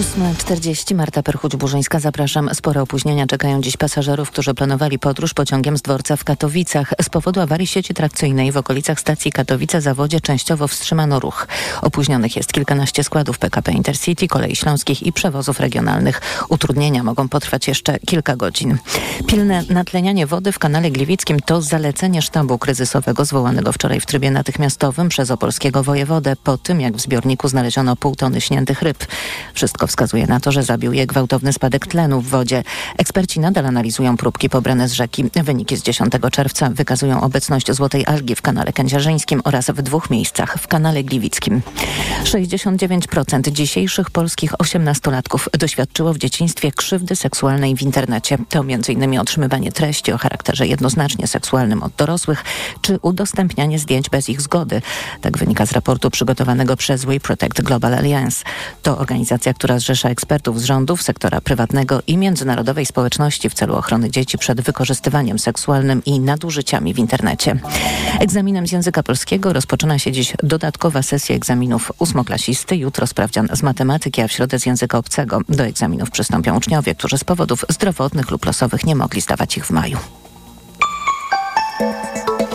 8.40 Marta Perchuć-Burzyńska, zapraszam. Spore opóźnienia czekają dziś pasażerów, którzy planowali podróż pociągiem z dworca w Katowicach. Z powodu awarii sieci trakcyjnej w okolicach stacji Katowice-Zawodzie częściowo wstrzymano ruch. Opóźnionych jest kilkanaście składów PKP Intercity, kolei śląskich i przewozów regionalnych. Utrudnienia mogą potrwać jeszcze kilka godzin. Pilne natlenianie wody w kanale Gliwickim to zalecenie sztabu kryzysowego zwołanego wczoraj w trybie natychmiastowym przez opolskiego wojewodę po tym, jak w zbiorniku znaleziono pół tony śniętych ryb. Wszystko wskazuje na to, że zabił je gwałtowny spadek tlenu w wodzie. Eksperci nadal analizują próbki pobrane z rzeki. Wyniki z 10 czerwca wykazują obecność złotej algi w kanale kędzierzyńskim oraz w dwóch miejscach w kanale gliwickim. 69% dzisiejszych polskich osiemnastolatków doświadczyło w dzieciństwie krzywdy seksualnej w internecie. To m.in. otrzymywanie treści o charakterze jednoznacznie seksualnym od dorosłych, czy udostępnianie zdjęć bez ich zgody. Tak wynika z raportu przygotowanego przez We Protect Global Alliance. To organizacja, która zrzesza ekspertów z rządów, sektora prywatnego i międzynarodowej społeczności w celu ochrony dzieci przed wykorzystywaniem seksualnym i nadużyciami w internecie. Egzaminem z języka polskiego rozpoczyna się dziś dodatkowa sesja egzaminów ósmoklasisty. Jutro sprawdzian z matematyki, a w środę z języka obcego. Do egzaminów przystąpią uczniowie, którzy z powodów zdrowotnych lub losowych nie mogli zdawać ich w maju.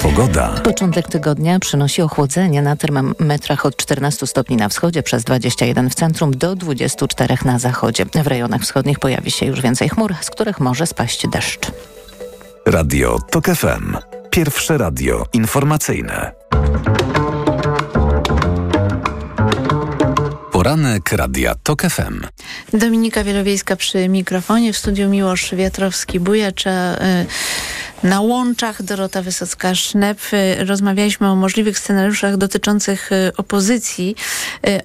Pogoda. Początek tygodnia przynosi ochłodzenie na termometrach od 14 stopni na wschodzie przez 21 w centrum do 24 na zachodzie. W rejonach wschodnich pojawi się już więcej chmur, z których może spaść deszcz. Radio TOK FM. Pierwsze radio informacyjne. Poranek Radia TOK FM. Dominika Wielowiejska przy mikrofonie, w studiu Miłosz Wiatrowski-Bujacza. Y na łączach Dorota Wysocka-Sznep rozmawialiśmy o możliwych scenariuszach dotyczących opozycji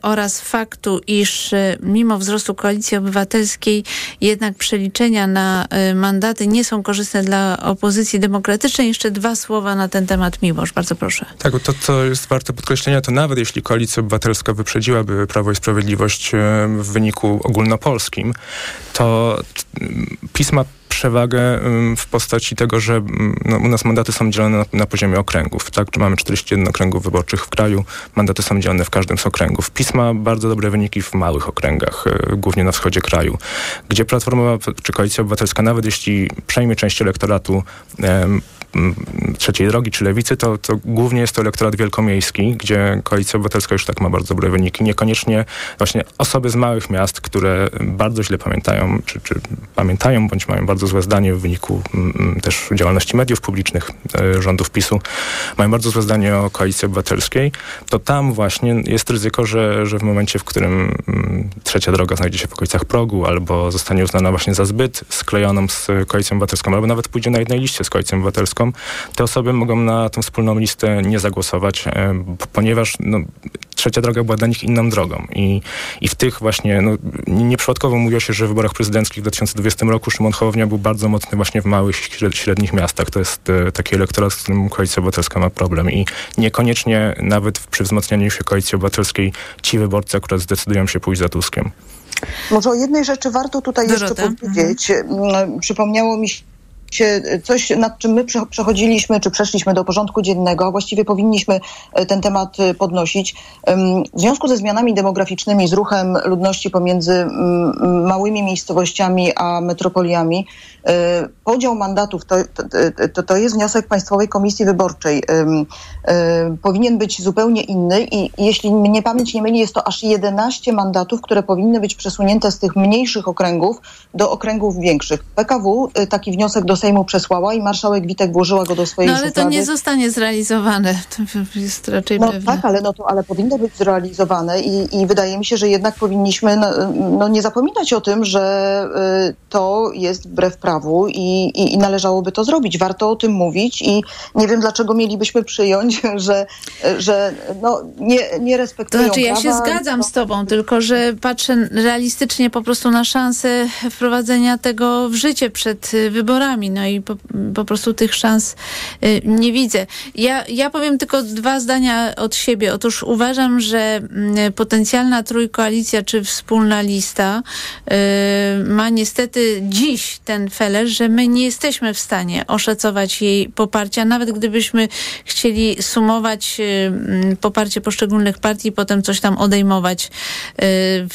oraz faktu, iż mimo wzrostu Koalicji Obywatelskiej jednak przeliczenia na mandaty nie są korzystne dla opozycji demokratycznej. Jeszcze dwa słowa na ten temat, Miłosz. Bardzo proszę. Tak, to co jest warte podkreślenia, to nawet jeśli Koalicja Obywatelska wyprzedziłaby Prawo i Sprawiedliwość w wyniku ogólnopolskim, to pisma przewagę ym, w postaci tego, że ym, no, u nas mandaty są dzielone na, na poziomie okręgów. Tak, mamy 41 okręgów wyborczych w kraju, mandaty są dzielone w każdym z okręgów. PiS ma bardzo dobre wyniki w małych okręgach, y, głównie na wschodzie kraju, gdzie Platforma czy Koalicja Obywatelska, nawet jeśli przejmie część elektoratu em, trzeciej drogi czy lewicy, to, to głównie jest to elektorat wielkomiejski, gdzie Koalicja Obywatelska już tak ma bardzo dobre wyniki. Niekoniecznie właśnie osoby z małych miast, które bardzo źle pamiętają, czy, czy pamiętają, bądź mają bardzo złe zdanie w wyniku mm, też działalności mediów publicznych, e, rządów PiSu, mają bardzo złe zdanie o Koalicji Obywatelskiej, to tam właśnie jest ryzyko, że, że w momencie, w którym mm, trzecia droga znajdzie się w okolicach progu, albo zostanie uznana właśnie za zbyt sklejoną z Koalicją Obywatelską, albo nawet pójdzie na jednej liście z Koalicją Obywatelską, te osoby mogą na tą wspólną listę nie zagłosować, e, ponieważ no, trzecia droga była dla nich inną drogą. I, i w tych właśnie, no, nie- nieprzypadkowo mówiło się, że w wyborach prezydenckich w 2020 roku Szymon Hołownia był bardzo mocny właśnie w małych, śred- średnich miastach. To jest e, taki elektorat, z którym Koalicja Obywatelska ma problem. I niekoniecznie nawet w- przy wzmacnianiu się Koalicji Obywatelskiej ci wyborcy akurat zdecydują się pójść za Tuskiem. Może o jednej rzeczy warto tutaj jeszcze Dorota? powiedzieć. Mm, Przypomniało mi się coś, nad czym my prze- przechodziliśmy, czy przeszliśmy do porządku dziennego, właściwie powinniśmy e, ten temat e, podnosić. W związku ze zmianami demograficznymi, z ruchem ludności pomiędzy małymi miejscowościami a metropoliami, e, podział mandatów to, to, to, jest wniosek Państwowej Komisji Wyborczej. Powinien być zupełnie inny i jeśli mnie pamięć nie myli, jest to aż 11 mandatów, które powinny być przesunięte z tych mniejszych okręgów do okręgów większych. PKW taki wniosek do Sejmu przesłała i marszałek Witek włożyła go do swojej No ale to szuflady. nie zostanie zrealizowane. To jest raczej No pewne. tak, ale, no to, ale powinno być zrealizowane i, i wydaje mi się, że jednak powinniśmy no, no nie zapominać o tym, że y, to jest wbrew prawu i, i, i należałoby to zrobić. Warto o tym mówić i nie wiem, dlaczego mielibyśmy przyjąć, że, że no, nie, nie To respektują znaczy, ja się prawa. zgadzam z tobą, tylko że patrzę realistycznie po prostu na szansę wprowadzenia tego w życie przed y, No i po, po prostu tych szans y, nie widzę. Ja, ja powiem tylko dwa zdania od siebie. Otóż uważam, że mm, potencjalna trójkoalicja czy wspólna lista y, ma niestety dziś ten feler, że my nie jesteśmy w stanie oszacować jej poparcia, nawet gdybyśmy chcieli sumować y, mm, poparcie poszczególnych partii i potem coś tam odejmować,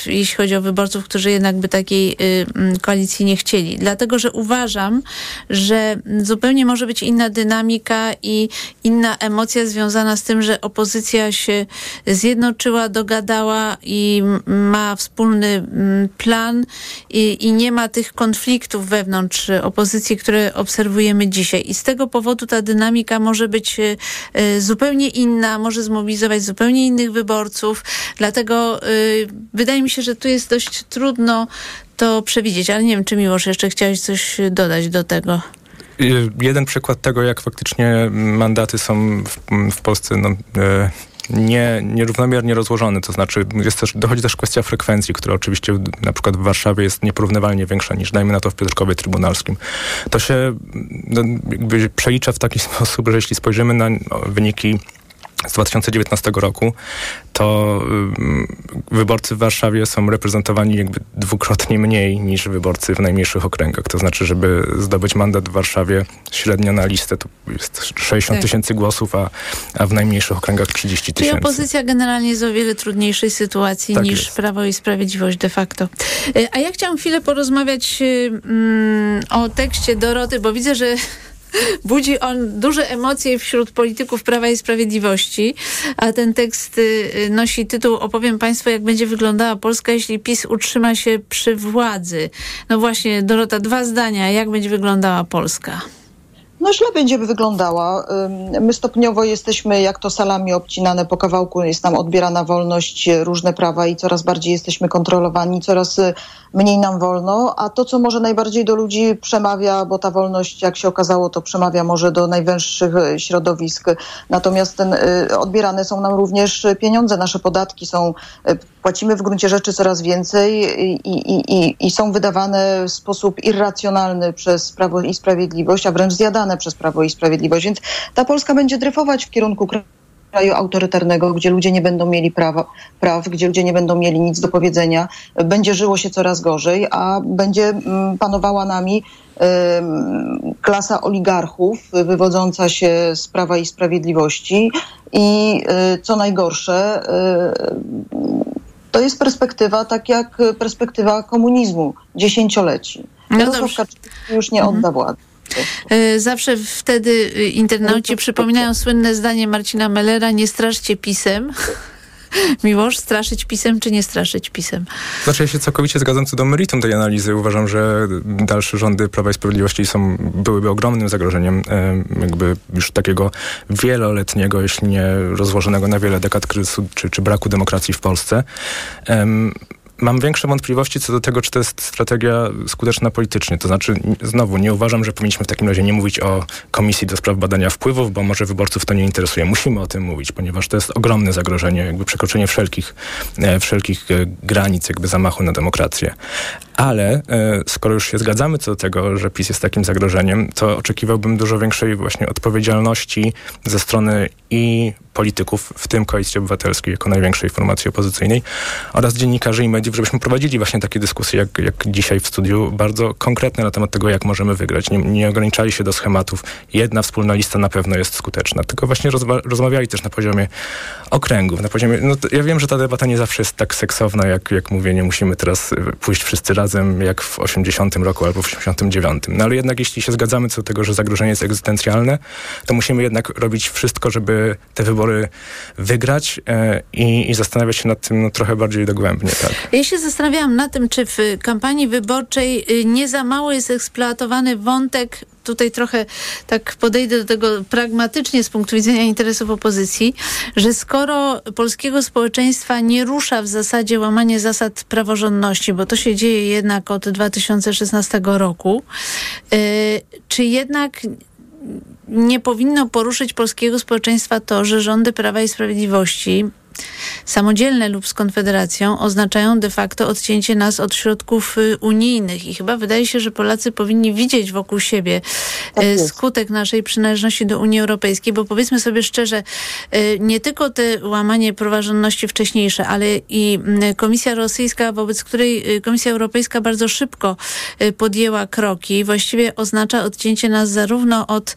jeśli chodzi o wyborców, którzy jednak by takiej mm, koalicji nie chcieli. Dlatego, że uważam, że zupełnie może być inna dynamika i inna emocja związana z tym, że opozycja się zjednoczyła, dogadała i ma wspólny mm, plan i, i nie ma tych konfliktów wewnątrz opozycji, które obserwujemy dzisiaj. I z tego powodu ta dynamika może być y, zupełnie inna, może zmobilizować zupełnie innych wyborców. Dlatego y, wydaje mi się, że tu jest dość trudno to przewidzieć, ale nie wiem, czy Miłosz jeszcze chciałeś coś dodać do tego. Y, Jeden przykład tego, jak faktycznie mandaty są w, w Polsce no, e, nie, nierównomiernie rozłożone. To znaczy jest też, dochodzi też kwestia frekwencji, która oczywiście na przykład w Warszawie jest nieporównywalnie większa niż dajmy na to w Piotrkowie Trybunalskim. To się no, jakby przelicza w taki sposób, że jeśli spojrzymy na no, wyniki z 2019 roku, to ym, wyborcy w Warszawie są reprezentowani jakby dwukrotnie mniej niż wyborcy w najmniejszych okręgach. To znaczy, żeby zdobyć mandat w Warszawie średnio na listę to jest 60 Tak. tysięcy głosów, a, a w najmniejszych okręgach 30 Czyli tysięcy. opozycja generalnie jest o wiele trudniejszej sytuacji Tak niż jest. Prawo i Sprawiedliwość de facto. E, A ja chciałam chwilę porozmawiać y, mm, o tekście Doroty, bo widzę, że budzi on duże emocje wśród polityków Prawa i Sprawiedliwości, a ten tekst y, nosi tytuł Opowiem Państwu, jak będzie wyglądała Polska, jeśli PiS utrzyma się przy władzy. No właśnie, Dorota, dwa zdania. Jak będzie wyglądała Polska? No źle będzie wyglądała. My stopniowo jesteśmy, jak to salami obcinane po kawałku, jest nam odbierana wolność, e, różne prawa i coraz bardziej jesteśmy kontrolowani, coraz e, mniej nam wolno, a to, co może najbardziej do ludzi przemawia, bo ta wolność, jak się okazało, to przemawia może do najwęższych e, środowisk. Natomiast ten, odbierane są nam również pieniądze, nasze podatki są, płacimy w gruncie rzeczy coraz więcej i, i, i, i są wydawane w sposób irracjonalny przez Prawo i Sprawiedliwość, a wręcz zjadane przez Prawo i Sprawiedliwość. Więc ta Polska będzie dryfować w kierunku kraju autorytarnego, gdzie ludzie nie będą mieli prawa, praw, gdzie ludzie nie będą mieli nic do powiedzenia, będzie żyło się coraz gorzej, a będzie mm, panowała nami klasa oligarchów wywodząca się z Prawa i Sprawiedliwości i e, co najgorsze, e, to jest perspektywa tak jak perspektywa komunizmu, dziesięcioleci. No Jarosław dobrze. Kaczyński już nie odda władzy. E, Zawsze wtedy y, internauci przypominają słynne zdanie Marcina Mellera, nie straszcie pisem. Miłosz, straszyć pisem czy nie straszyć pisem? Znaczy ja się całkowicie zgadzam co do meritum tej analizy. Uważam, że dalsze rządy Prawa i Sprawiedliwości są, byłyby ogromnym zagrożeniem em, jakby już takiego wieloletniego, jeśli nie rozłożonego na wiele dekad kryzysu czy, czy braku demokracji w Polsce. Mam większe wątpliwości co do tego, czy to jest strategia skuteczna politycznie. To znaczy, znowu, nie uważam, że powinniśmy w takim razie nie mówić o Komisji do Spraw Badania Wpływów, bo może wyborców to nie interesuje. Musimy o tym mówić, ponieważ to jest ogromne zagrożenie, jakby przekroczenie wszelkich, e, wszelkich e, granic jakby zamachu na demokrację. Ale e, skoro już się zgadzamy co do tego, że PiS jest takim zagrożeniem, to oczekiwałbym dużo większej właśnie odpowiedzialności ze strony i polityków, w tym Koalicji Obywatelskiej jako największej formacji opozycyjnej oraz dziennikarzy i mediów, żebyśmy prowadzili właśnie takie dyskusje jak, jak dzisiaj w studiu, bardzo konkretne na temat tego, jak możemy wygrać. Nie, nie ograniczali się do schematów. Jedna wspólna lista na pewno jest skuteczna, tylko właśnie rozma- rozmawiali też na poziomie okręgów, na poziomie, no ja wiem, że ta debata nie zawsze jest tak seksowna, jak, jak mówię, nie musimy teraz y, pójść wszyscy razem, jak w 80 roku albo w 89. No ale jednak jeśli się zgadzamy co do tego, że zagrożenie jest egzystencjalne, to musimy jednak robić wszystko, żeby te wybory wygrać e, i, i zastanawiać się nad tym no, trochę bardziej dogłębnie. Tak. Ja się zastanawiałam na tym, czy w kampanii wyborczej y, nie za mało jest eksploatowany wątek, tutaj trochę tak podejdę do tego pragmatycznie z punktu widzenia interesów opozycji, że skoro polskiego społeczeństwa nie rusza w zasadzie łamanie zasad praworządności, bo to się dzieje jednak od 2016 roku, y, czy jednak nie powinno poruszyć polskiego społeczeństwa to, że rządy Prawa i Sprawiedliwości, samodzielne lub z Konfederacją, oznaczają de facto odcięcie nas od środków y, unijnych. I chyba wydaje się, że Polacy powinni widzieć wokół siebie y, skutek naszej przynależności do Unii Europejskiej, bo powiedzmy sobie szczerze, y, nie tylko te łamanie praworządności wcześniejsze, ale i mm, Komisja Rosyjska, wobec której Komisja Europejska bardzo szybko podjęła kroki, właściwie oznacza odcięcie nas zarówno od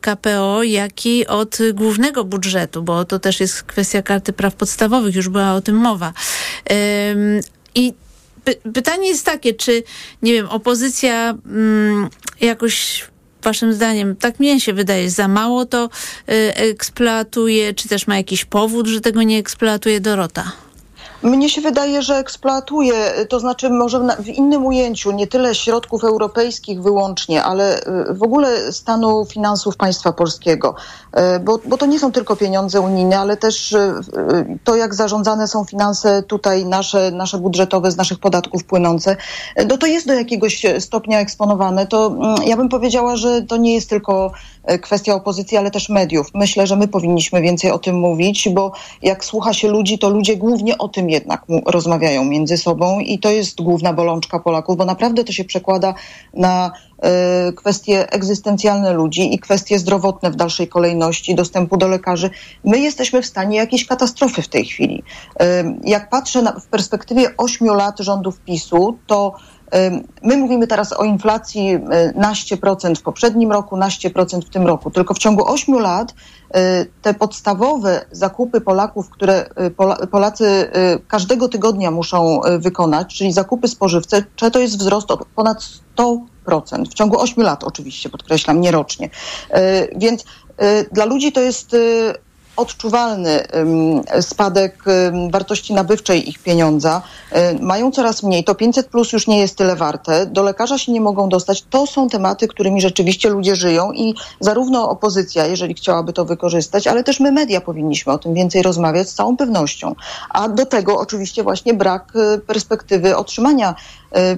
KPO, jak i od głównego budżetu, bo to też jest kwestia karty praw podstawowych, już była o tym mowa. I py- pytanie jest takie, czy, nie wiem, opozycja mm, jakoś Waszym zdaniem, tak mnie się wydaje, za mało to y, eksploatuje, czy też ma jakiś powód, że tego nie eksploatuje Dorota? Mnie się wydaje, że eksploatuje, to znaczy może w, innym ujęciu, nie tyle środków europejskich wyłącznie, ale y, w ogóle stanu finansów państwa polskiego, Y, bo, bo to nie są tylko pieniądze unijne, ale też y, to, jak zarządzane są finanse tutaj nasze, nasze budżetowe, z naszych podatków płynące, no to jest do jakiegoś stopnia eksponowane. To mm, ja bym powiedziała, że to nie jest tylko kwestia opozycji, ale też mediów. Myślę, że my powinniśmy więcej o tym mówić, bo jak słucha się ludzi, to ludzie głównie o tym jednak rozmawiają między sobą i to jest główna bolączka Polaków, bo naprawdę to się przekłada na y, kwestie egzystencjalne ludzi i kwestie zdrowotne w dalszej kolejności, dostępu do lekarzy. My jesteśmy w stanie jakiejś katastrofy w tej chwili. Y, Jak patrzę na, w perspektywie ośmiu lat rządów PiSu, to My mówimy teraz o inflacji y, naście procent w poprzednim roku, naście procent w tym roku. Tylko w ciągu ośmiu lat y, te podstawowe zakupy Polaków, które y, Pola- Polacy każdego tygodnia muszą wykonać, czyli zakupy spożywcze, to jest wzrost o ponad 100%. W ciągu ośmiu lat oczywiście, podkreślam, nie rocznie. Więc dla ludzi to jest odczuwalny spadek wartości nabywczej ich pieniądza. Y, Mają coraz mniej. To 500 plus już nie jest tyle warte. Do lekarza się nie mogą dostać. To są tematy, którymi rzeczywiście ludzie żyją i zarówno opozycja, jeżeli chciałaby to wykorzystać, ale też my media powinniśmy o tym więcej rozmawiać z całą pewnością. A do tego oczywiście właśnie brak y, perspektywy otrzymania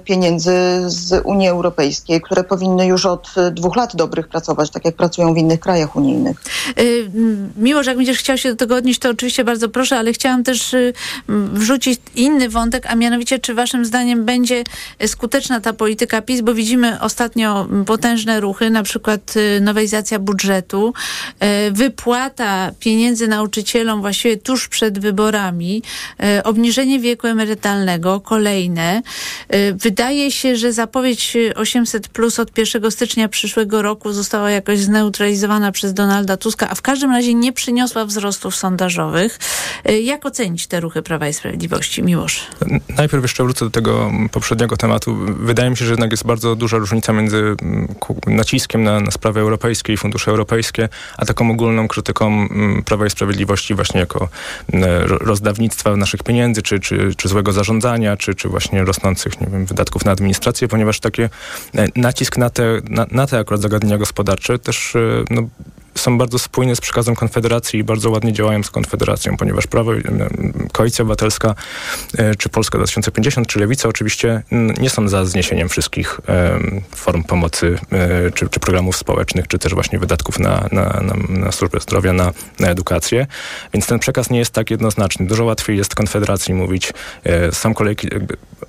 pieniędzy z Unii Europejskiej, które powinny już od y, dwóch lat dobrych pracować, tak jak pracują w innych krajach unijnych. Y, Miło, że jak będziesz chciał się do tego odnieść, to oczywiście bardzo proszę, ale chciałam też y, wrzucić inny wątek, a mianowicie, czy waszym zdaniem będzie y, skuteczna ta polityka PiS, bo widzimy ostatnio potężne ruchy, na przykład y, nowelizacja budżetu, y, wypłata pieniędzy nauczycielom właściwie tuż przed wyborami, y, obniżenie wieku emerytalnego, kolejne. Wydaje się, że zapowiedź 800 plus od 1 stycznia przyszłego roku została jakoś zneutralizowana przez Donalda Tuska, a w każdym razie nie przyniosła wzrostów sondażowych. Y, Jak ocenić te ruchy Prawa i Sprawiedliwości, Miłosz? Najpierw jeszcze wrócę do tego poprzedniego tematu. Wydaje mi się, że jednak jest bardzo duża różnica między mm, naciskiem na, na sprawy europejskie i fundusze europejskie, a taką ogólną krytyką mm, Prawa i Sprawiedliwości właśnie jako mm, ro- rozdawnictwa naszych pieniędzy, czy, czy, czy złego zarządzania, czy, czy właśnie rosnących nie wiem, wydatków na administrację, ponieważ takie e, nacisk na te, na, na te akurat zagadnienia gospodarcze też e, no, są bardzo spójne z przekazem Konfederacji i bardzo ładnie działają z Konfederacją, ponieważ Prawo, em, Koalicja Obywatelska, e, czy Polska 2050, czy Lewica oczywiście nie są za zniesieniem wszystkich form pomocy, e, czy, czy programów społecznych, czy też właśnie wydatków na, na, na, na służbę zdrowia, na, na edukację. Więc ten przekaz nie jest tak jednoznaczny. Dużo łatwiej jest Konfederacji mówić, e, sam kolejki,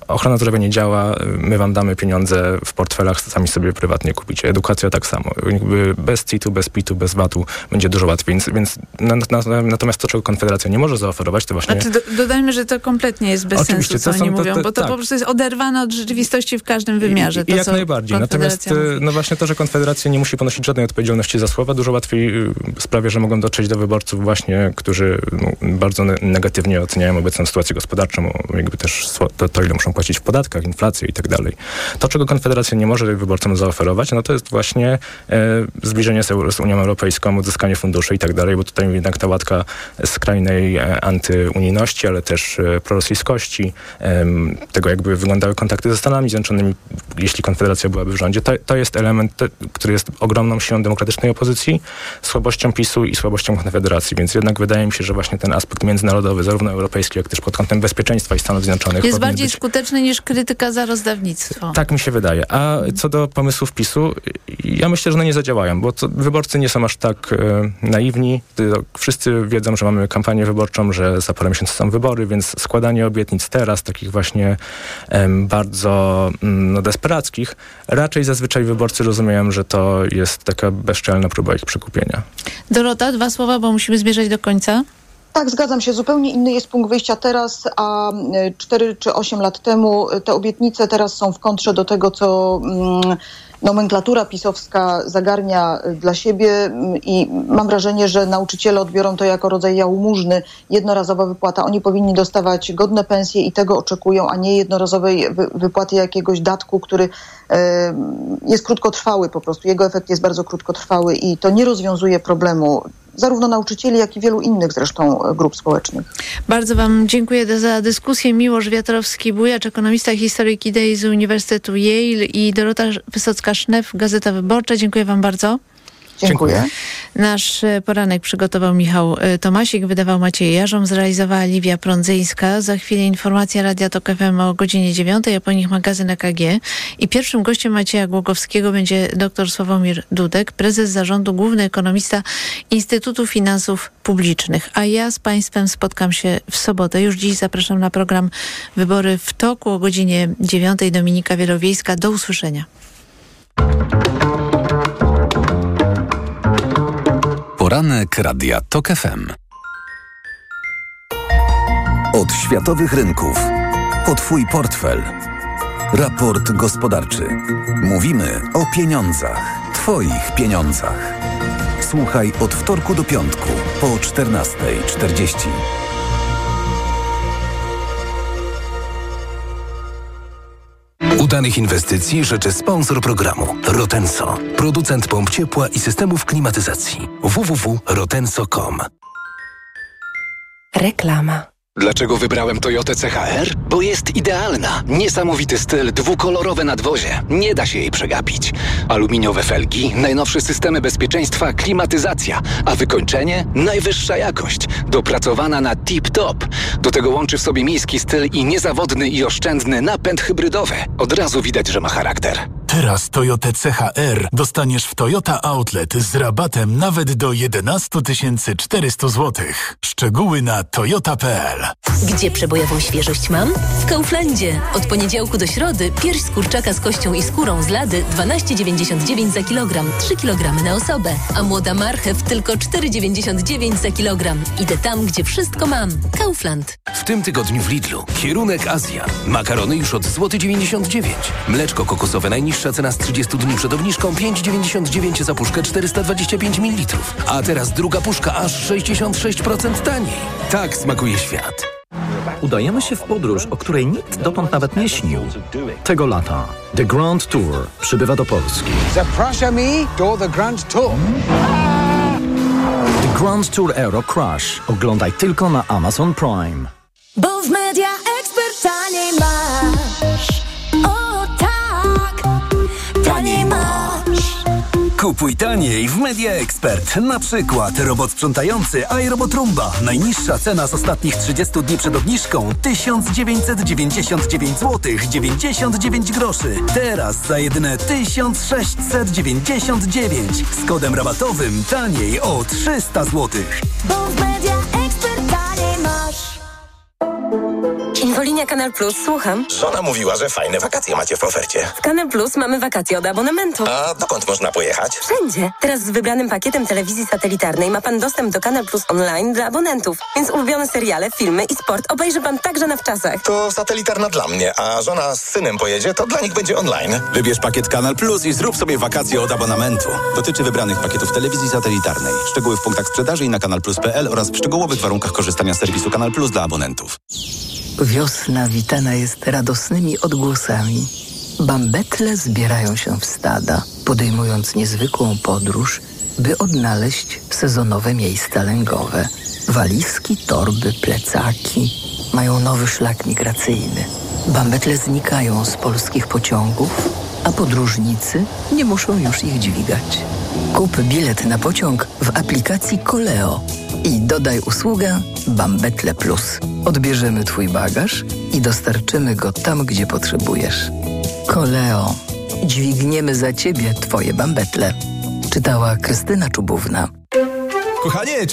ochrona zdrowia nie działa, my wam damy pieniądze w portfelach, sami sobie prywatnie kupicie. Edukacja tak samo. Jakby bez CIT-u, bez PIT-u, bez VAT-u będzie dużo łatwiej. Więc, więc na, na, natomiast to, czego Konfederacja nie może zaoferować, to właśnie... Znaczy, do, dodajmy, że to kompletnie jest bez Oczywiście, sensu, co oni mówią, bo to tak. po prostu jest oderwane od rzeczywistości w każdym wymiarze. I, to, i jak najbardziej. Natomiast e, no właśnie to, że Konfederacja nie musi ponosić żadnej odpowiedzialności za słowa, dużo łatwiej y, sprawia, że mogą dotrzeć do wyborców właśnie, którzy no, bardzo ne- negatywnie oceniają obecną sytuację gospodarczą, jakby też to, to, ile muszą płacić w podatkach, inflację i tak dalej. To, czego Konfederacja nie może wyborcom zaoferować, no to jest właśnie e, zbliżenie z, Euro- z Unią Europejską, uzyskanie funduszy i tak dalej, bo tutaj jednak ta łatka skrajnej e, antyunijności, ale też e, prorosyjskości, tego jakby wyglądały kontakty ze Stanami Zjednoczonymi, jeśli Konfederacja byłaby w rządzie. To, to jest element, który jest ogromną siłą demokratycznej opozycji, słabością PiSu i słabością Konfederacji, więc jednak wydaje mi się, że właśnie ten aspekt międzynarodowy, zarówno europejski, jak też pod kątem bezpieczeństwa i Stanów Zjednoczonych Jest bardziej być skuteczny niż krytyka za rozdawnictwo. tak mi się wydaje. A co do pomysłów PiSu, ja myślę, że one nie zadziałają, bo to, wyborcy nie są aż tak e, naiwni. To Wszyscy wiedzą, że mamy kampanię wyborczą, że za parę miesięcy są wybory, więc składanie obietnic teraz, takich właśnie bardzo mm, no, desperackich, raczej zazwyczaj wyborcy rozumieją, że to jest taka bezczelna próba ich przekupienia. Dorota, dwa słowa, bo musimy zmierzać do końca. Tak, zgadzam się. Zupełnie inny jest punkt wyjścia teraz, a 4 czy 8 lat temu te obietnice teraz są w kontrze do tego, co mm, nomenklatura pisowska zagarnia y, dla siebie mm, i mam wrażenie, że nauczyciele odbiorą to jako rodzaj jałmużny, jednorazowa wypłata. Oni powinni dostawać godne pensje i tego oczekują, a nie jednorazowej wy- wypłaty jakiegoś datku, który jest krótkotrwały po prostu. Jego efekt jest bardzo krótkotrwały i to nie rozwiązuje problemu zarówno nauczycieli, jak i wielu innych zresztą e, grup społecznych. Bardzo Wam dziękuję za dyskusję. Miłosz Wiatrowski-Bujacz, ekonomista, historyk idei z Uniwersytetu Yale i Dorota Wysocka-Sznef, Gazeta Wyborcza. Dziękuję Wam bardzo. Dziękuję. Nasz e, poranek przygotował Michał e, Tomasik, wydawał Maciej Jarzą, zrealizowała Liwia Prądzyńska. Za chwilę informacja Radia Tok FM o godzinie 9, a po nich magazyn EKG. I pierwszym gościem Macieja Głogowskiego będzie dr Sławomir Dudek, prezes zarządu, główny ekonomista Instytutu Finansów Publicznych. A ja z Państwem spotkam się w sobotę. Już dziś zapraszam na program Wybory w Toku o godzinie 9. Dominika Wielowiejska. Do usłyszenia. Poranek Radia TOK FM. Od światowych rynków po Twój portfel. Raport gospodarczy. Mówimy o pieniądzach. Twoich pieniądzach. Słuchaj od wtorku do piątku po 14.40. Udanych inwestycji życzy sponsor programu Rotenso, producent pomp ciepła i systemów klimatyzacji. www.rotenso.com Reklama. Dlaczego wybrałem Toyotę CHR? Bo jest idealna. Niesamowity styl, dwukolorowe nadwozie. Nie da się jej przegapić. Aluminiowe felgi, najnowsze systemy bezpieczeństwa, klimatyzacja, a wykończenie? Najwyższa jakość. Dopracowana na tip-top. Do tego łączy w sobie miejski styl i niezawodny i oszczędny napęd hybrydowy. Od razu widać, że ma charakter. Teraz Toyota CHR dostaniesz w Toyota Outlet z rabatem nawet do 11 400 zł. Szczegóły na toyota.pl Gdzie przebojową świeżość mam? W Kauflandzie. Od poniedziałku do środy pierś z kurczaka z kością i skórą z lady 12,99 za kilogram, 3 kg na osobę. A młoda marchew tylko 4,99 za kilogram. Idę tam, gdzie wszystko mam. Kaufland. W tym tygodniu w Lidlu. Kierunek Azja. Makarony już od złoty 99. Mleczko kokosowe najniższa cena z 30 dni przed obniżką 5,99 za puszkę 425 ml. A teraz druga puszka aż 66% taniej. Tak smakuje świat. Udajemy się w podróż, o której nikt dotąd nawet nie śnił. Tego lata The Grand Tour przybywa do Polski. Zapraszamy do The Grand Tour. The Grand Tour Euro Crash. Oglądaj tylko na Amazon Prime. Bo w media Kupuj taniej w Media Expert. Na przykład robot sprzątający iRobot Roomba. Najniższa cena z ostatnich 30 dni przed obniżką 1999 zł 99 groszy. Teraz za jedyne 1699 z kodem rabatowym taniej o 300 zł. Bo w media ekspert Infolinia Kanal Plus, słucham. Żona mówiła, że fajne wakacje macie w ofercie. W Kanal Plus mamy wakacje od abonamentu. A dokąd można pojechać? Wszędzie. Teraz z wybranym pakietem telewizji satelitarnej ma pan dostęp do Kanal Plus online dla abonentów. Więc ulubione seriale, filmy i sport obejrzy pan także na wczasach. To satelitarna dla mnie, a żona z synem pojedzie, to dla nich będzie online. Wybierz pakiet Kanal Plus i zrób sobie wakacje od abonamentu. Dotyczy wybranych pakietów telewizji satelitarnej. Szczegóły w punktach sprzedaży i na kanalplus.pl oraz w szczegółowych warunkach korzystania z serwisu Kanal Plus dla abonentów. Wiosna witana jest radosnymi odgłosami. Bambetle zbierają się w stada, podejmując niezwykłą podróż, by odnaleźć sezonowe miejsca lęgowe. Walizki, torby, plecaki mają nowy szlak migracyjny. Bambetle znikają z polskich pociągów, a podróżnicy nie muszą już ich dźwigać. Kup bilet na pociąg w aplikacji Koleo i dodaj usługę Bambetle Plus. Odbierzemy Twój bagaż i dostarczymy go tam, gdzie potrzebujesz. Koleo. Dźwigniemy za Ciebie Twoje bambetle. Czytała Krystyna Czubówna. Kochanie, czy